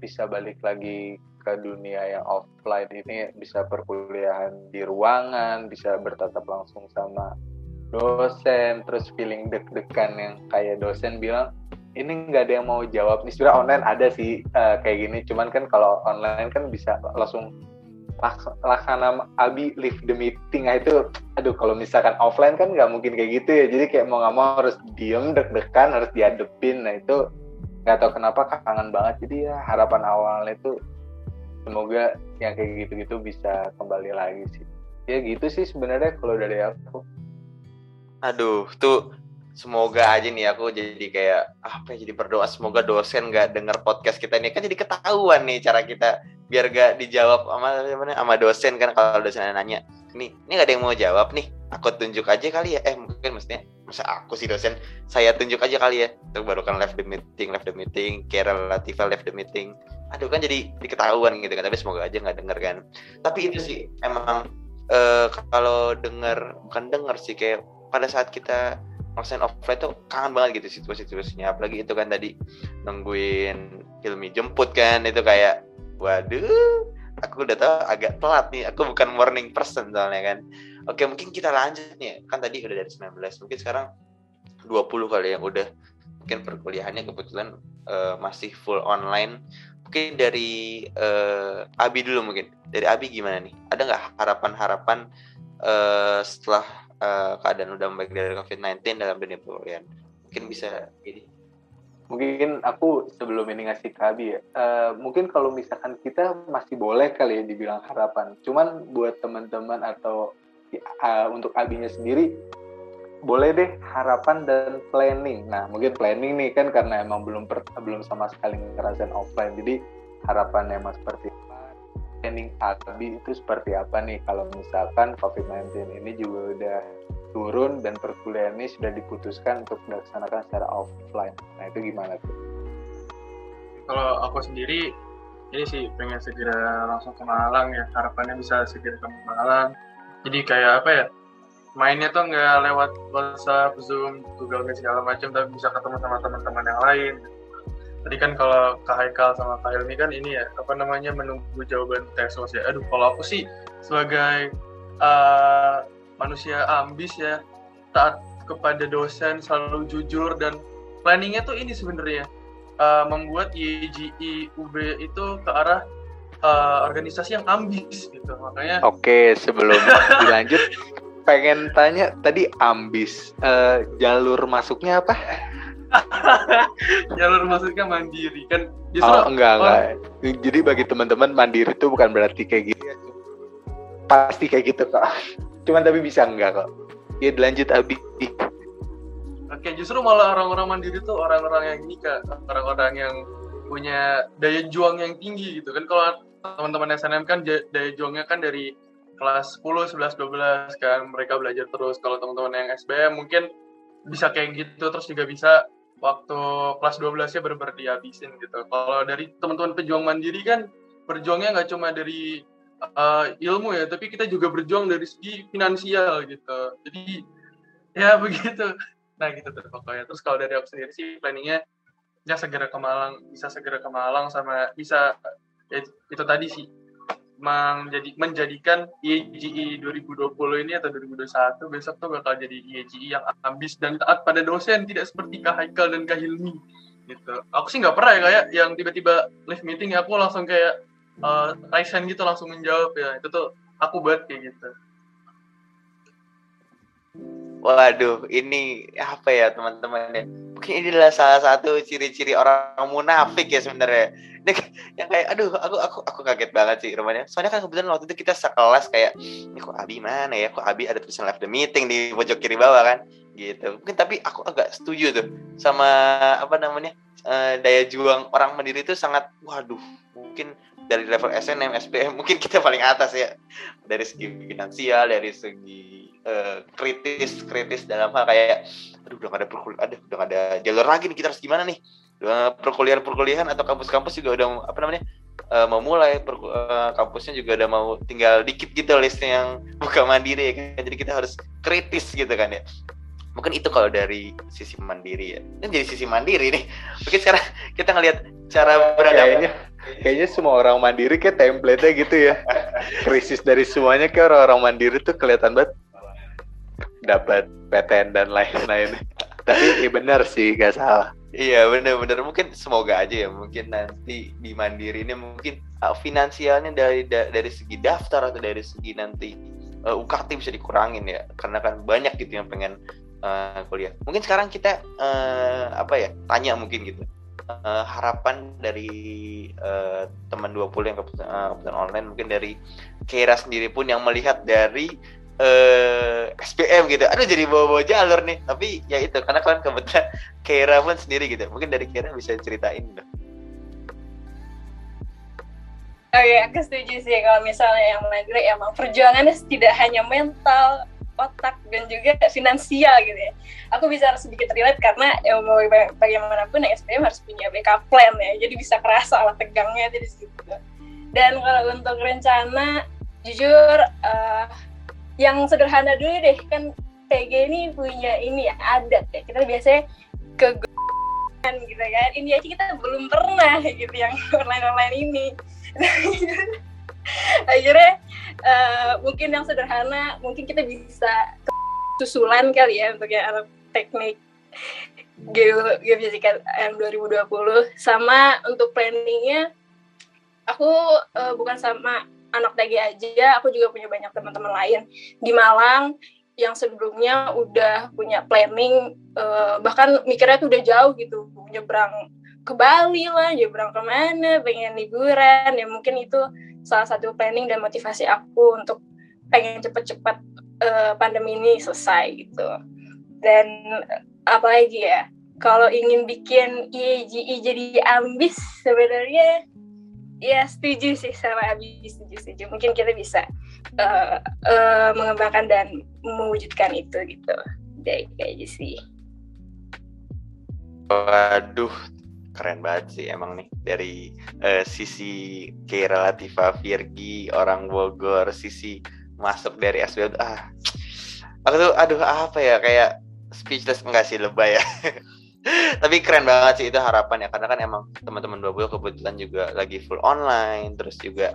bisa balik lagi ke dunia yang offline ini bisa perkuliahan di ruangan bisa bertatap langsung sama dosen terus feeling deg-degan yang kayak dosen bilang ini nggak ada yang mau jawab nih. Sebenarnya online ada sih uh, kayak gini cuman kan kalau online kan bisa langsung laksana abi live the meeting. Nah itu aduh kalau misalkan offline kan nggak mungkin kayak gitu ya. Jadi kayak mau nggak mau harus diem deg-degan harus diadepin nah itu nggak tahu kenapa kangen banget. Jadi ya harapan awalnya itu semoga yang kayak gitu-gitu bisa kembali lagi sih. Ya gitu sih sebenarnya kalau dari aku. Aduh tuh semoga aja nih aku jadi kayak apa ya jadi berdoa. Semoga dosen nggak denger podcast kita ini. Kan jadi ketahuan nih cara kita biar gak dijawab sama sama dosen kan kalau dosen nanya ini ini gak ada yang mau jawab nih. Aku tunjuk aja kali ya. Eh mungkin maksudnya masa aku sih dosen? Saya tunjuk aja kali ya. Terus baru kan left the meeting left the meeting. Kira Latifah left the meeting. Aduh kan jadi diketahuan gitu kan tapi semoga aja nggak denger kan. Tapi itu sih emang uh, kalau denger bukan denger sih kayak pada saat kita offline offline tuh kangen banget gitu situasi-situasinya. Apalagi itu kan tadi nungguin Hilmi jemput kan itu kayak waduh aku udah tahu agak telat nih. Aku bukan morning person soalnya kan. Oke mungkin kita lanjut nih. Kan tadi udah dari 19 mungkin sekarang 20 kali yang udah. Mungkin perkuliahannya kebetulan uh, masih full online. Mungkin dari uh, Abi dulu mungkin. Dari Abi gimana nih? Ada nggak harapan-harapan uh, setelah uh, keadaan udah membaik dari COVID-19 dalam dunia perkuliahan mungkin bisa ini mungkin aku sebelum ini ngasih ke Abi ya, uh, mungkin kalau misalkan kita masih boleh kali ya dibilang harapan. Cuman buat teman-teman atau uh, untuk Abinya sendiri, boleh deh harapan dan planning. Nah, mungkin planning nih kan karena emang belum per, belum sama sekali ngerasain offline. Jadi harapannya emang seperti apa? Planning Abi itu seperti apa nih kalau misalkan COVID-19 ini juga udah turun dan perkuliahan ini sudah diputuskan untuk dilaksanakan secara offline. Nah itu gimana tuh? Kalau aku sendiri ini sih pengen segera langsung ke Malang ya harapannya bisa segera ke Malang. Jadi kayak apa ya? Mainnya tuh nggak lewat WhatsApp, Zoom, Google Meet segala macam, tapi bisa ketemu sama teman-teman yang lain. Tadi kan kalau Kak Haikal sama Kak Ilmi kan ini ya apa namanya menunggu jawaban tes ya. Aduh, kalau aku sih sebagai uh, manusia ambis ya taat kepada dosen selalu jujur dan planningnya tuh ini sebenarnya uh, membuat YGI UB itu ke arah uh, organisasi yang ambis gitu. Makanya oke sebelum (laughs) dilanjut pengen tanya tadi ambis uh, jalur masuknya apa? (laughs) Jalur masuknya mandiri. Kan justru oh, enggak oh, enggak. Jadi bagi teman-teman mandiri itu bukan berarti kayak gitu pasti kayak gitu kok cuman tapi bisa enggak kok. Ya dilanjut Abi. Oke justru malah orang-orang mandiri tuh orang-orang yang ini kak. Orang-orang yang punya daya juang yang tinggi gitu kan. Kalau teman-teman SNM kan daya juangnya kan dari kelas 10, 11, 12 kan. Mereka belajar terus. Kalau teman-teman yang SBM mungkin bisa kayak gitu. Terus juga bisa waktu kelas 12 nya benar-benar dihabisin gitu. Kalau dari teman-teman pejuang mandiri kan berjuangnya nggak cuma dari uh, ilmu ya, tapi kita juga berjuang dari segi finansial gitu. Jadi ya (laughs) begitu. Nah gitu tuh pokoknya. Terus kalau dari aku sendiri sih planningnya ya segera ke Malang, bisa segera ke Malang sama bisa ya, itu tadi sih menjadi menjadikan IEGI 2020 ini atau 2021 besok tuh bakal jadi IEGI yang ambis dan taat pada dosen tidak seperti Kak Haikal dan Kak Hilmi gitu. Aku sih nggak pernah ya kayak yang tiba-tiba live meeting ya aku langsung kayak uh, Raisen gitu langsung menjawab ya itu tuh aku buat kayak gitu Waduh, ini apa ya teman-teman ya? Mungkin ini adalah salah satu ciri-ciri orang munafik ya sebenarnya. Ini yang kayak, aduh, aku aku aku kaget banget sih rumahnya. Soalnya kan kebetulan waktu itu kita sekelas kayak, ini kok Abi mana ya? Kok Abi ada tulisan left the meeting di pojok kiri bawah kan? Gitu. Mungkin tapi aku agak setuju tuh sama apa namanya uh, daya juang orang mandiri itu sangat, waduh, mungkin dari level SNM, SPM mungkin kita paling atas ya. Dari segi finansial, dari segi uh, kritis, kritis dalam hal kayak, aduh udah gak ada perkuliahan, ada udah gak ada jalur lagi nih kita harus gimana nih? Perkuliahan perkuliahan atau kampus-kampus juga udah apa namanya uh, mau mulai per, uh, kampusnya juga udah mau tinggal dikit gitu listnya yang (laughs) buka mandiri ya kan? Jadi kita harus kritis gitu kan ya. Mungkin itu kalau dari sisi mandiri ya. Ini jadi sisi mandiri nih. Mungkin sekarang kita ngelihat cara beradaptasi kayaknya semua orang mandiri kayak template-nya gitu ya. Krisis dari semuanya kayak orang-orang mandiri tuh kelihatan banget. Dapat PTN dan lain-lain. Tapi iya benar sih gak salah. Iya bener-bener mungkin semoga aja ya. Mungkin nanti di Mandiri ini mungkin uh, finansialnya dari da, dari segi daftar atau dari segi nanti uh, UKT bisa dikurangin ya. Karena kan banyak gitu yang pengen uh, kuliah. Mungkin sekarang kita uh, apa ya tanya mungkin gitu uh, harapan dari uh, teman 20 yang kebetulan, uh, kebetulan online mungkin dari Kera sendiri pun yang melihat dari eh SPM gitu. Aduh jadi bawa-bawa jalur nih. Tapi ya itu karena kan kebetulan (laughs) Kera pun sendiri gitu. Mungkin dari Kera bisa ceritain dong. Oh iya, aku setuju sih kalau misalnya yang mandiri emang perjuangannya tidak hanya mental, otak dan juga finansial gitu ya. Aku bisa sedikit relate karena ya mau bagaimanapun SPM harus punya backup plan ya. Jadi bisa kerasa lah tegangnya di situ. Dan kalau untuk rencana, jujur uh, yang sederhana dulu deh kan PG ini punya ini ya adat ya kita biasanya ke kan gitu kan ini aja kita belum pernah gitu yang (laughs) online online ini (laughs) akhirnya uh, mungkin yang sederhana mungkin kita bisa susulan kali ya untuk yang anak teknik geo geofisika M 2020 sama untuk planningnya aku uh, bukan sama anak dagi aja aku juga punya banyak teman-teman lain di Malang yang sebelumnya udah punya planning uh, bahkan mikirnya tuh udah jauh gitu nyebrang ke Bali lah nyebrang ke mana pengen liburan ya mungkin itu salah satu planning dan motivasi aku untuk pengen cepet-cepet uh, pandemi ini selesai gitu. Dan apalagi ya kalau ingin bikin IEGI jadi ambis sebenarnya ya setuju sih sama Abi setuju setuju. Mungkin kita bisa uh, uh, mengembangkan dan mewujudkan itu gitu. Dari kayak sih. Waduh keren banget sih emang nih. Dari uh, sisi Kira Latifa Virgi orang Bogor sisi masuk dari SBM ah aku tuh aduh apa ya kayak speechless enggak sih lebay ya. (laughs) Tapi keren banget sih itu harapan ya karena kan emang teman-teman 20 kebetulan juga lagi full online terus juga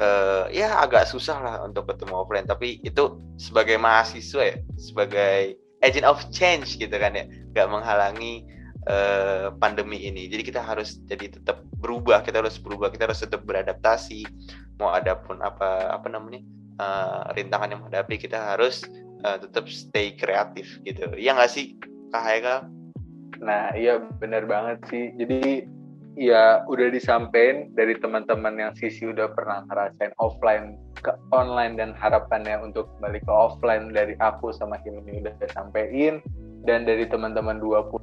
uh, ya agak susah lah untuk ketemu offline. Tapi itu sebagai mahasiswa ya sebagai agent of change gitu kan ya. Nggak menghalangi uh, pandemi ini. Jadi kita harus jadi tetap berubah kita harus berubah kita harus tetap beradaptasi. Mau ada pun apa apa namanya uh, rintangan yang menghadapi kita harus uh, tetap stay kreatif gitu. Ya nggak sih kak Haikal? Nah, iya benar banget sih. Jadi ya udah disampaikan dari teman-teman yang sisi udah pernah ngerasain offline ke online dan harapannya untuk kembali ke offline dari aku sama Hilmi udah sampein dan dari teman-teman 20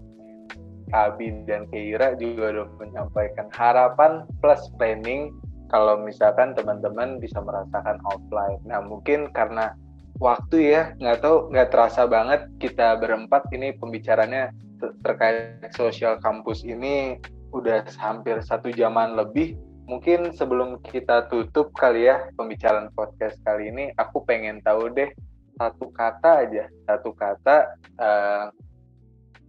Abi dan Keira juga udah menyampaikan harapan plus planning kalau misalkan teman-teman bisa merasakan offline. Nah mungkin karena waktu ya nggak tahu nggak terasa banget kita berempat ini pembicaranya terkait sosial kampus ini udah hampir satu jaman lebih. Mungkin sebelum kita tutup kali ya pembicaraan podcast kali ini, aku pengen tahu deh satu kata aja, satu kata. Uh,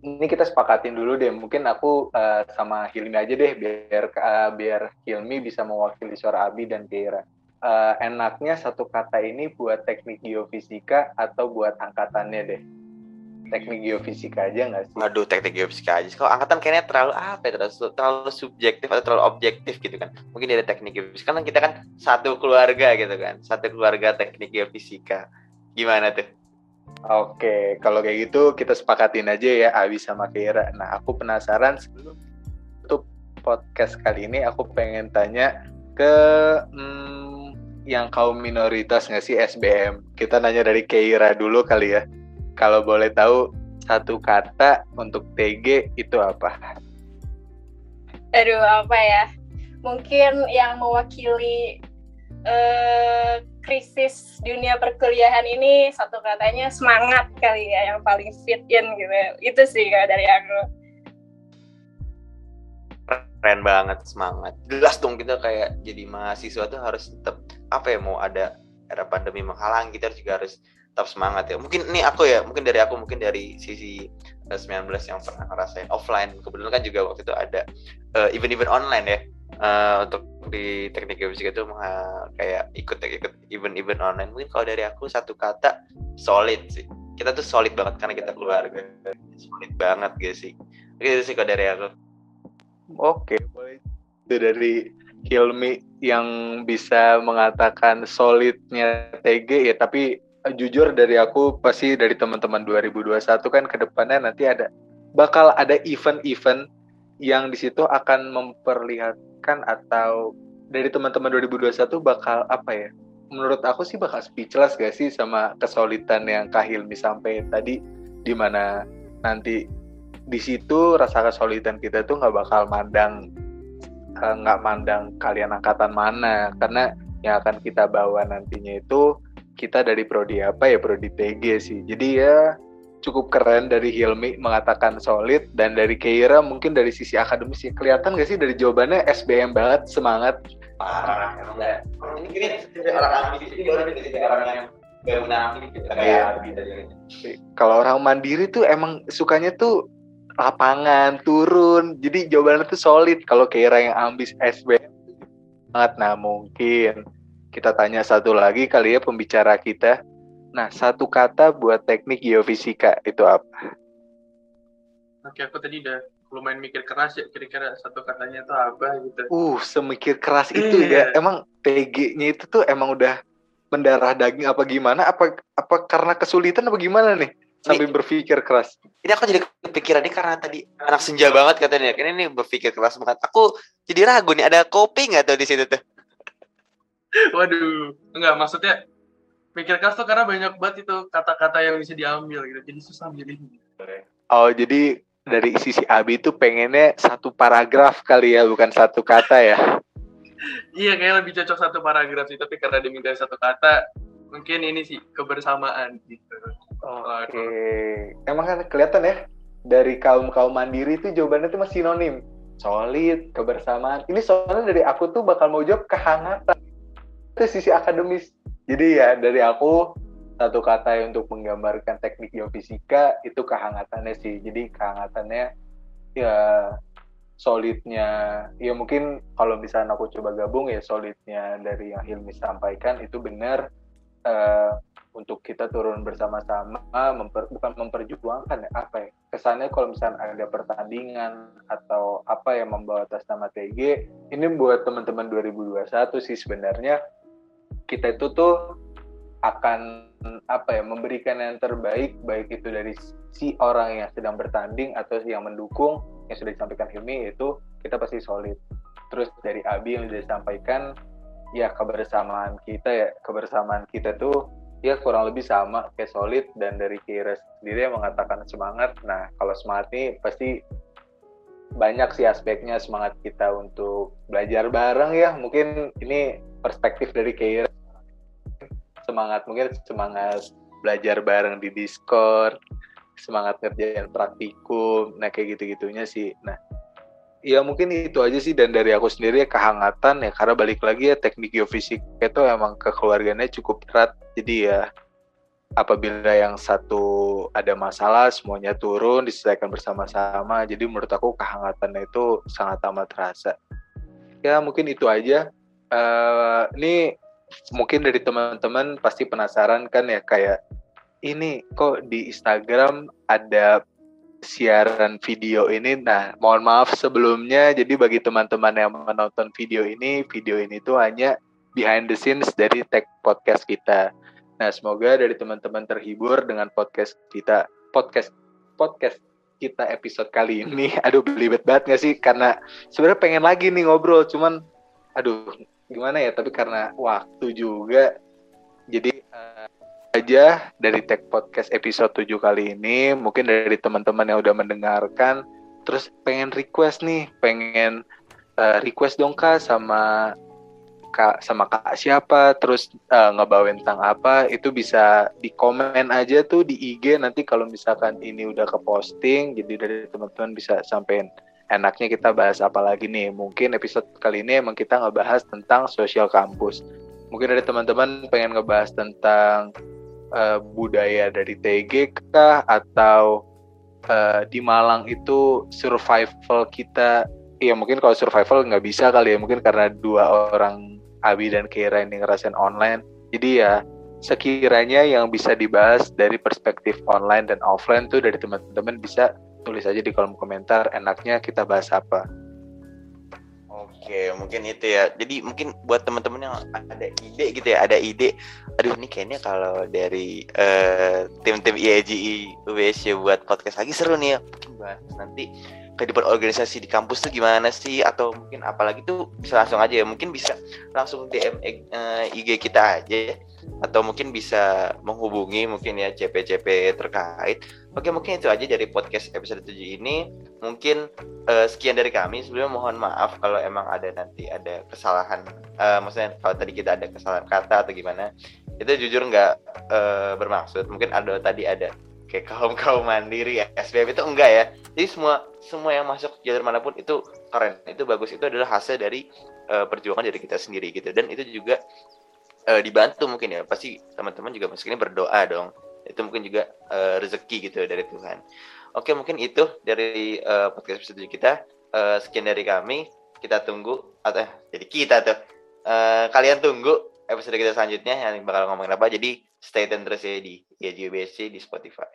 ini kita sepakatin dulu deh. Mungkin aku uh, sama Hilmi aja deh, biar uh, biar Hilmi bisa mewakili suara Abi dan Keira. Uh, enaknya satu kata ini buat teknik geofisika atau buat angkatannya deh teknik geofisika aja nggak sih? Waduh, teknik geofisika aja. Kalau angkatan kayaknya terlalu apa ya? Terlalu, terlalu subjektif atau terlalu objektif gitu kan. Mungkin dari teknik geofisika kan kita kan satu keluarga gitu kan. Satu keluarga teknik geofisika. Gimana tuh? Oke, kalau kayak gitu kita sepakatin aja ya Abi sama Kira. Nah, aku penasaran sebelum tutup podcast kali ini aku pengen tanya ke hmm, yang kaum minoritas nggak sih SBM? Kita nanya dari Keira dulu kali ya kalau boleh tahu satu kata untuk TG itu apa? Aduh, apa ya? Mungkin yang mewakili uh, krisis dunia perkuliahan ini satu katanya semangat kali ya yang paling fit in gitu. Itu sih kalau dari aku. Keren banget semangat. Jelas dong kita kayak jadi mahasiswa tuh harus tetap apa ya mau ada era pandemi menghalang kita juga harus tetap semangat ya mungkin ini aku ya mungkin dari aku mungkin dari sisi 19 yang pernah ngerasain offline kebetulan kan juga waktu itu ada uh, event-event online ya uh, untuk di teknik geofisika itu uh, kayak ikut ikut event-event online. Mungkin kalau dari aku satu kata solid sih. Kita tuh solid banget karena kita keluarga. Solid banget guys sih. Itu sih kalau dari aku. Oke. Boleh itu dari Hilmi yang bisa mengatakan solidnya TG ya tapi eh, jujur dari aku pasti dari teman-teman 2021 kan ke depannya nanti ada bakal ada event-event yang di situ akan memperlihatkan atau dari teman-teman 2021 bakal apa ya? Menurut aku sih bakal speechless gak sih sama kesulitan yang Kak Hilmi sampai tadi? Di mana nanti di situ rasa kesulitan kita tuh nggak bakal mandang Eh, nggak mandang kalian angkatan mana. Karena yang akan kita bawa nantinya itu kita dari prodi apa ya? Prodi TG sih. Jadi ya cukup keren dari Hilmi mengatakan solid dan dari Keira mungkin dari sisi akademis ya kelihatan gak sih dari jawabannya SBM banget semangat? Parah ini kini orang ambis ini baru orang yang kalau orang mandiri tuh emang sukanya tuh lapangan turun. Jadi jawabannya tuh solid. Kalau Kira yang ambis SBM banget nah mungkin kita tanya satu lagi kali ya pembicara kita nah satu kata buat teknik geofisika itu apa oke aku tadi udah lumayan mikir keras ya kira-kira satu katanya itu apa gitu uh semikir keras itu yeah. ya emang TG-nya itu tuh emang udah mendarah daging apa gimana apa apa karena kesulitan apa gimana nih sambil ini, berpikir keras. Ini aku jadi kepikiran ini karena tadi anak senja banget katanya. Ini nih berpikir keras banget. Aku jadi ragu nih ada kopi nggak tuh di situ tuh? (laughs) Waduh, enggak maksudnya pikir keras tuh karena banyak banget itu kata-kata yang bisa diambil gitu. Jadi susah milih. Oh, jadi dari sisi Abi itu pengennya satu paragraf kali ya, bukan satu kata ya? (laughs) iya, kayak lebih cocok satu paragraf sih. Tapi karena diminta satu kata, mungkin ini sih kebersamaan gitu. Oke. Okay. Emang kan kelihatan ya dari kaum kaum mandiri itu jawabannya itu masih sinonim. Solid, kebersamaan. Ini soalnya dari aku tuh bakal mau jawab kehangatan. Itu sisi akademis. Jadi ya dari aku satu kata untuk menggambarkan teknik geofisika itu kehangatannya sih. Jadi kehangatannya ya solidnya ya mungkin kalau misalnya aku coba gabung ya solidnya dari yang Hilmi sampaikan itu benar uh, untuk kita turun bersama-sama memper, bukan memperjuangkan ya apa ya kesannya kalau misalnya ada pertandingan atau apa yang membawa atas nama TG ini buat teman-teman 2021 sih sebenarnya kita itu tuh akan apa ya memberikan yang terbaik baik itu dari si orang yang sedang bertanding atau yang mendukung yang sudah disampaikan Hilmi itu kita pasti solid. Terus dari Abi yang sudah disampaikan ya kebersamaan kita ya kebersamaan kita tuh ya kurang lebih sama kayak solid. Dan dari Kira sendiri yang mengatakan semangat nah kalau semangat ini pasti banyak sih aspeknya semangat kita untuk belajar bareng ya. Mungkin ini perspektif dari Kira semangat mungkin semangat belajar bareng di Discord semangat ngerjain praktikum nah kayak gitu-gitunya sih. Nah ya mungkin itu aja sih dan dari aku sendiri ya kehangatan ya karena balik lagi ya teknik geofisik itu emang kekeluarganya cukup erat jadi ya apabila yang satu ada masalah semuanya turun diselesaikan bersama-sama. Jadi menurut aku kehangatannya itu sangat amat terasa. Ya mungkin itu aja uh, ini mungkin dari teman-teman pasti penasaran kan ya kayak ini kok di Instagram ada siaran video ini. Nah, mohon maaf sebelumnya. Jadi bagi teman-teman yang menonton video ini, video ini tuh hanya behind the scenes dari tag podcast kita. Nah, semoga dari teman-teman terhibur dengan podcast kita. Podcast podcast kita episode kali ini. (laughs) Aduh, belibet banget gak sih? Karena sebenarnya pengen lagi nih ngobrol, cuman aduh gimana ya? Tapi karena waktu juga. Jadi uh, aja dari Tech Podcast episode 7 kali ini. Mungkin dari teman-teman yang udah mendengarkan terus pengen request nih, pengen uh, request dong Kak sama Kak sama Kak siapa, terus uh, ngebawain tentang apa, itu bisa di komen aja tuh di IG nanti kalau misalkan ini udah ke posting, jadi dari teman-teman bisa sampein enaknya kita bahas apa lagi nih. Mungkin episode kali ini emang kita ngebahas tentang sosial kampus. Mungkin dari teman-teman pengen ngebahas tentang uh, budaya dari TG kah atau uh, di Malang itu survival kita ya mungkin kalau survival nggak bisa kali ya mungkin karena dua orang Abi dan Kira ini ngerasain online jadi ya sekiranya yang bisa dibahas dari perspektif online dan offline tuh dari teman-teman bisa tulis aja di kolom komentar enaknya kita bahas apa Oke, mungkin itu ya. Jadi mungkin buat teman-teman yang ada ide gitu ya, ada ide. Aduh, ini kayaknya kalau dari uh, tim-tim IAGI UBSC buat podcast lagi seru nih ya. Mungkin bahas nanti kehidupan organisasi di kampus tuh gimana sih atau mungkin apalagi tuh bisa langsung aja ya. Mungkin bisa langsung DM uh, eh, IG kita aja ya atau mungkin bisa menghubungi mungkin ya CP-CP terkait. Oke, mungkin itu aja dari podcast episode 7 ini. Mungkin uh, sekian dari kami. Sebelumnya mohon maaf kalau emang ada nanti ada kesalahan uh, maksudnya kalau tadi kita ada kesalahan kata atau gimana. Itu jujur nggak uh, bermaksud. Mungkin ada tadi ada kayak kaum kaum mandiri SBM itu enggak ya jadi semua semua yang masuk jalur mana pun itu keren itu bagus itu adalah hasil dari perjuangan dari kita sendiri gitu dan itu juga uh, dibantu mungkin ya. Pasti teman-teman juga ini berdoa dong. Itu mungkin juga uh, rezeki gitu dari Tuhan. Oke mungkin itu dari uh, podcast episode kita. Uh, sekian dari kami. Kita tunggu atau jadi kita tuh. Uh, kalian tunggu episode kita selanjutnya yang bakal ngomongin apa. Jadi stay tune terus ya di YGBSC di Spotify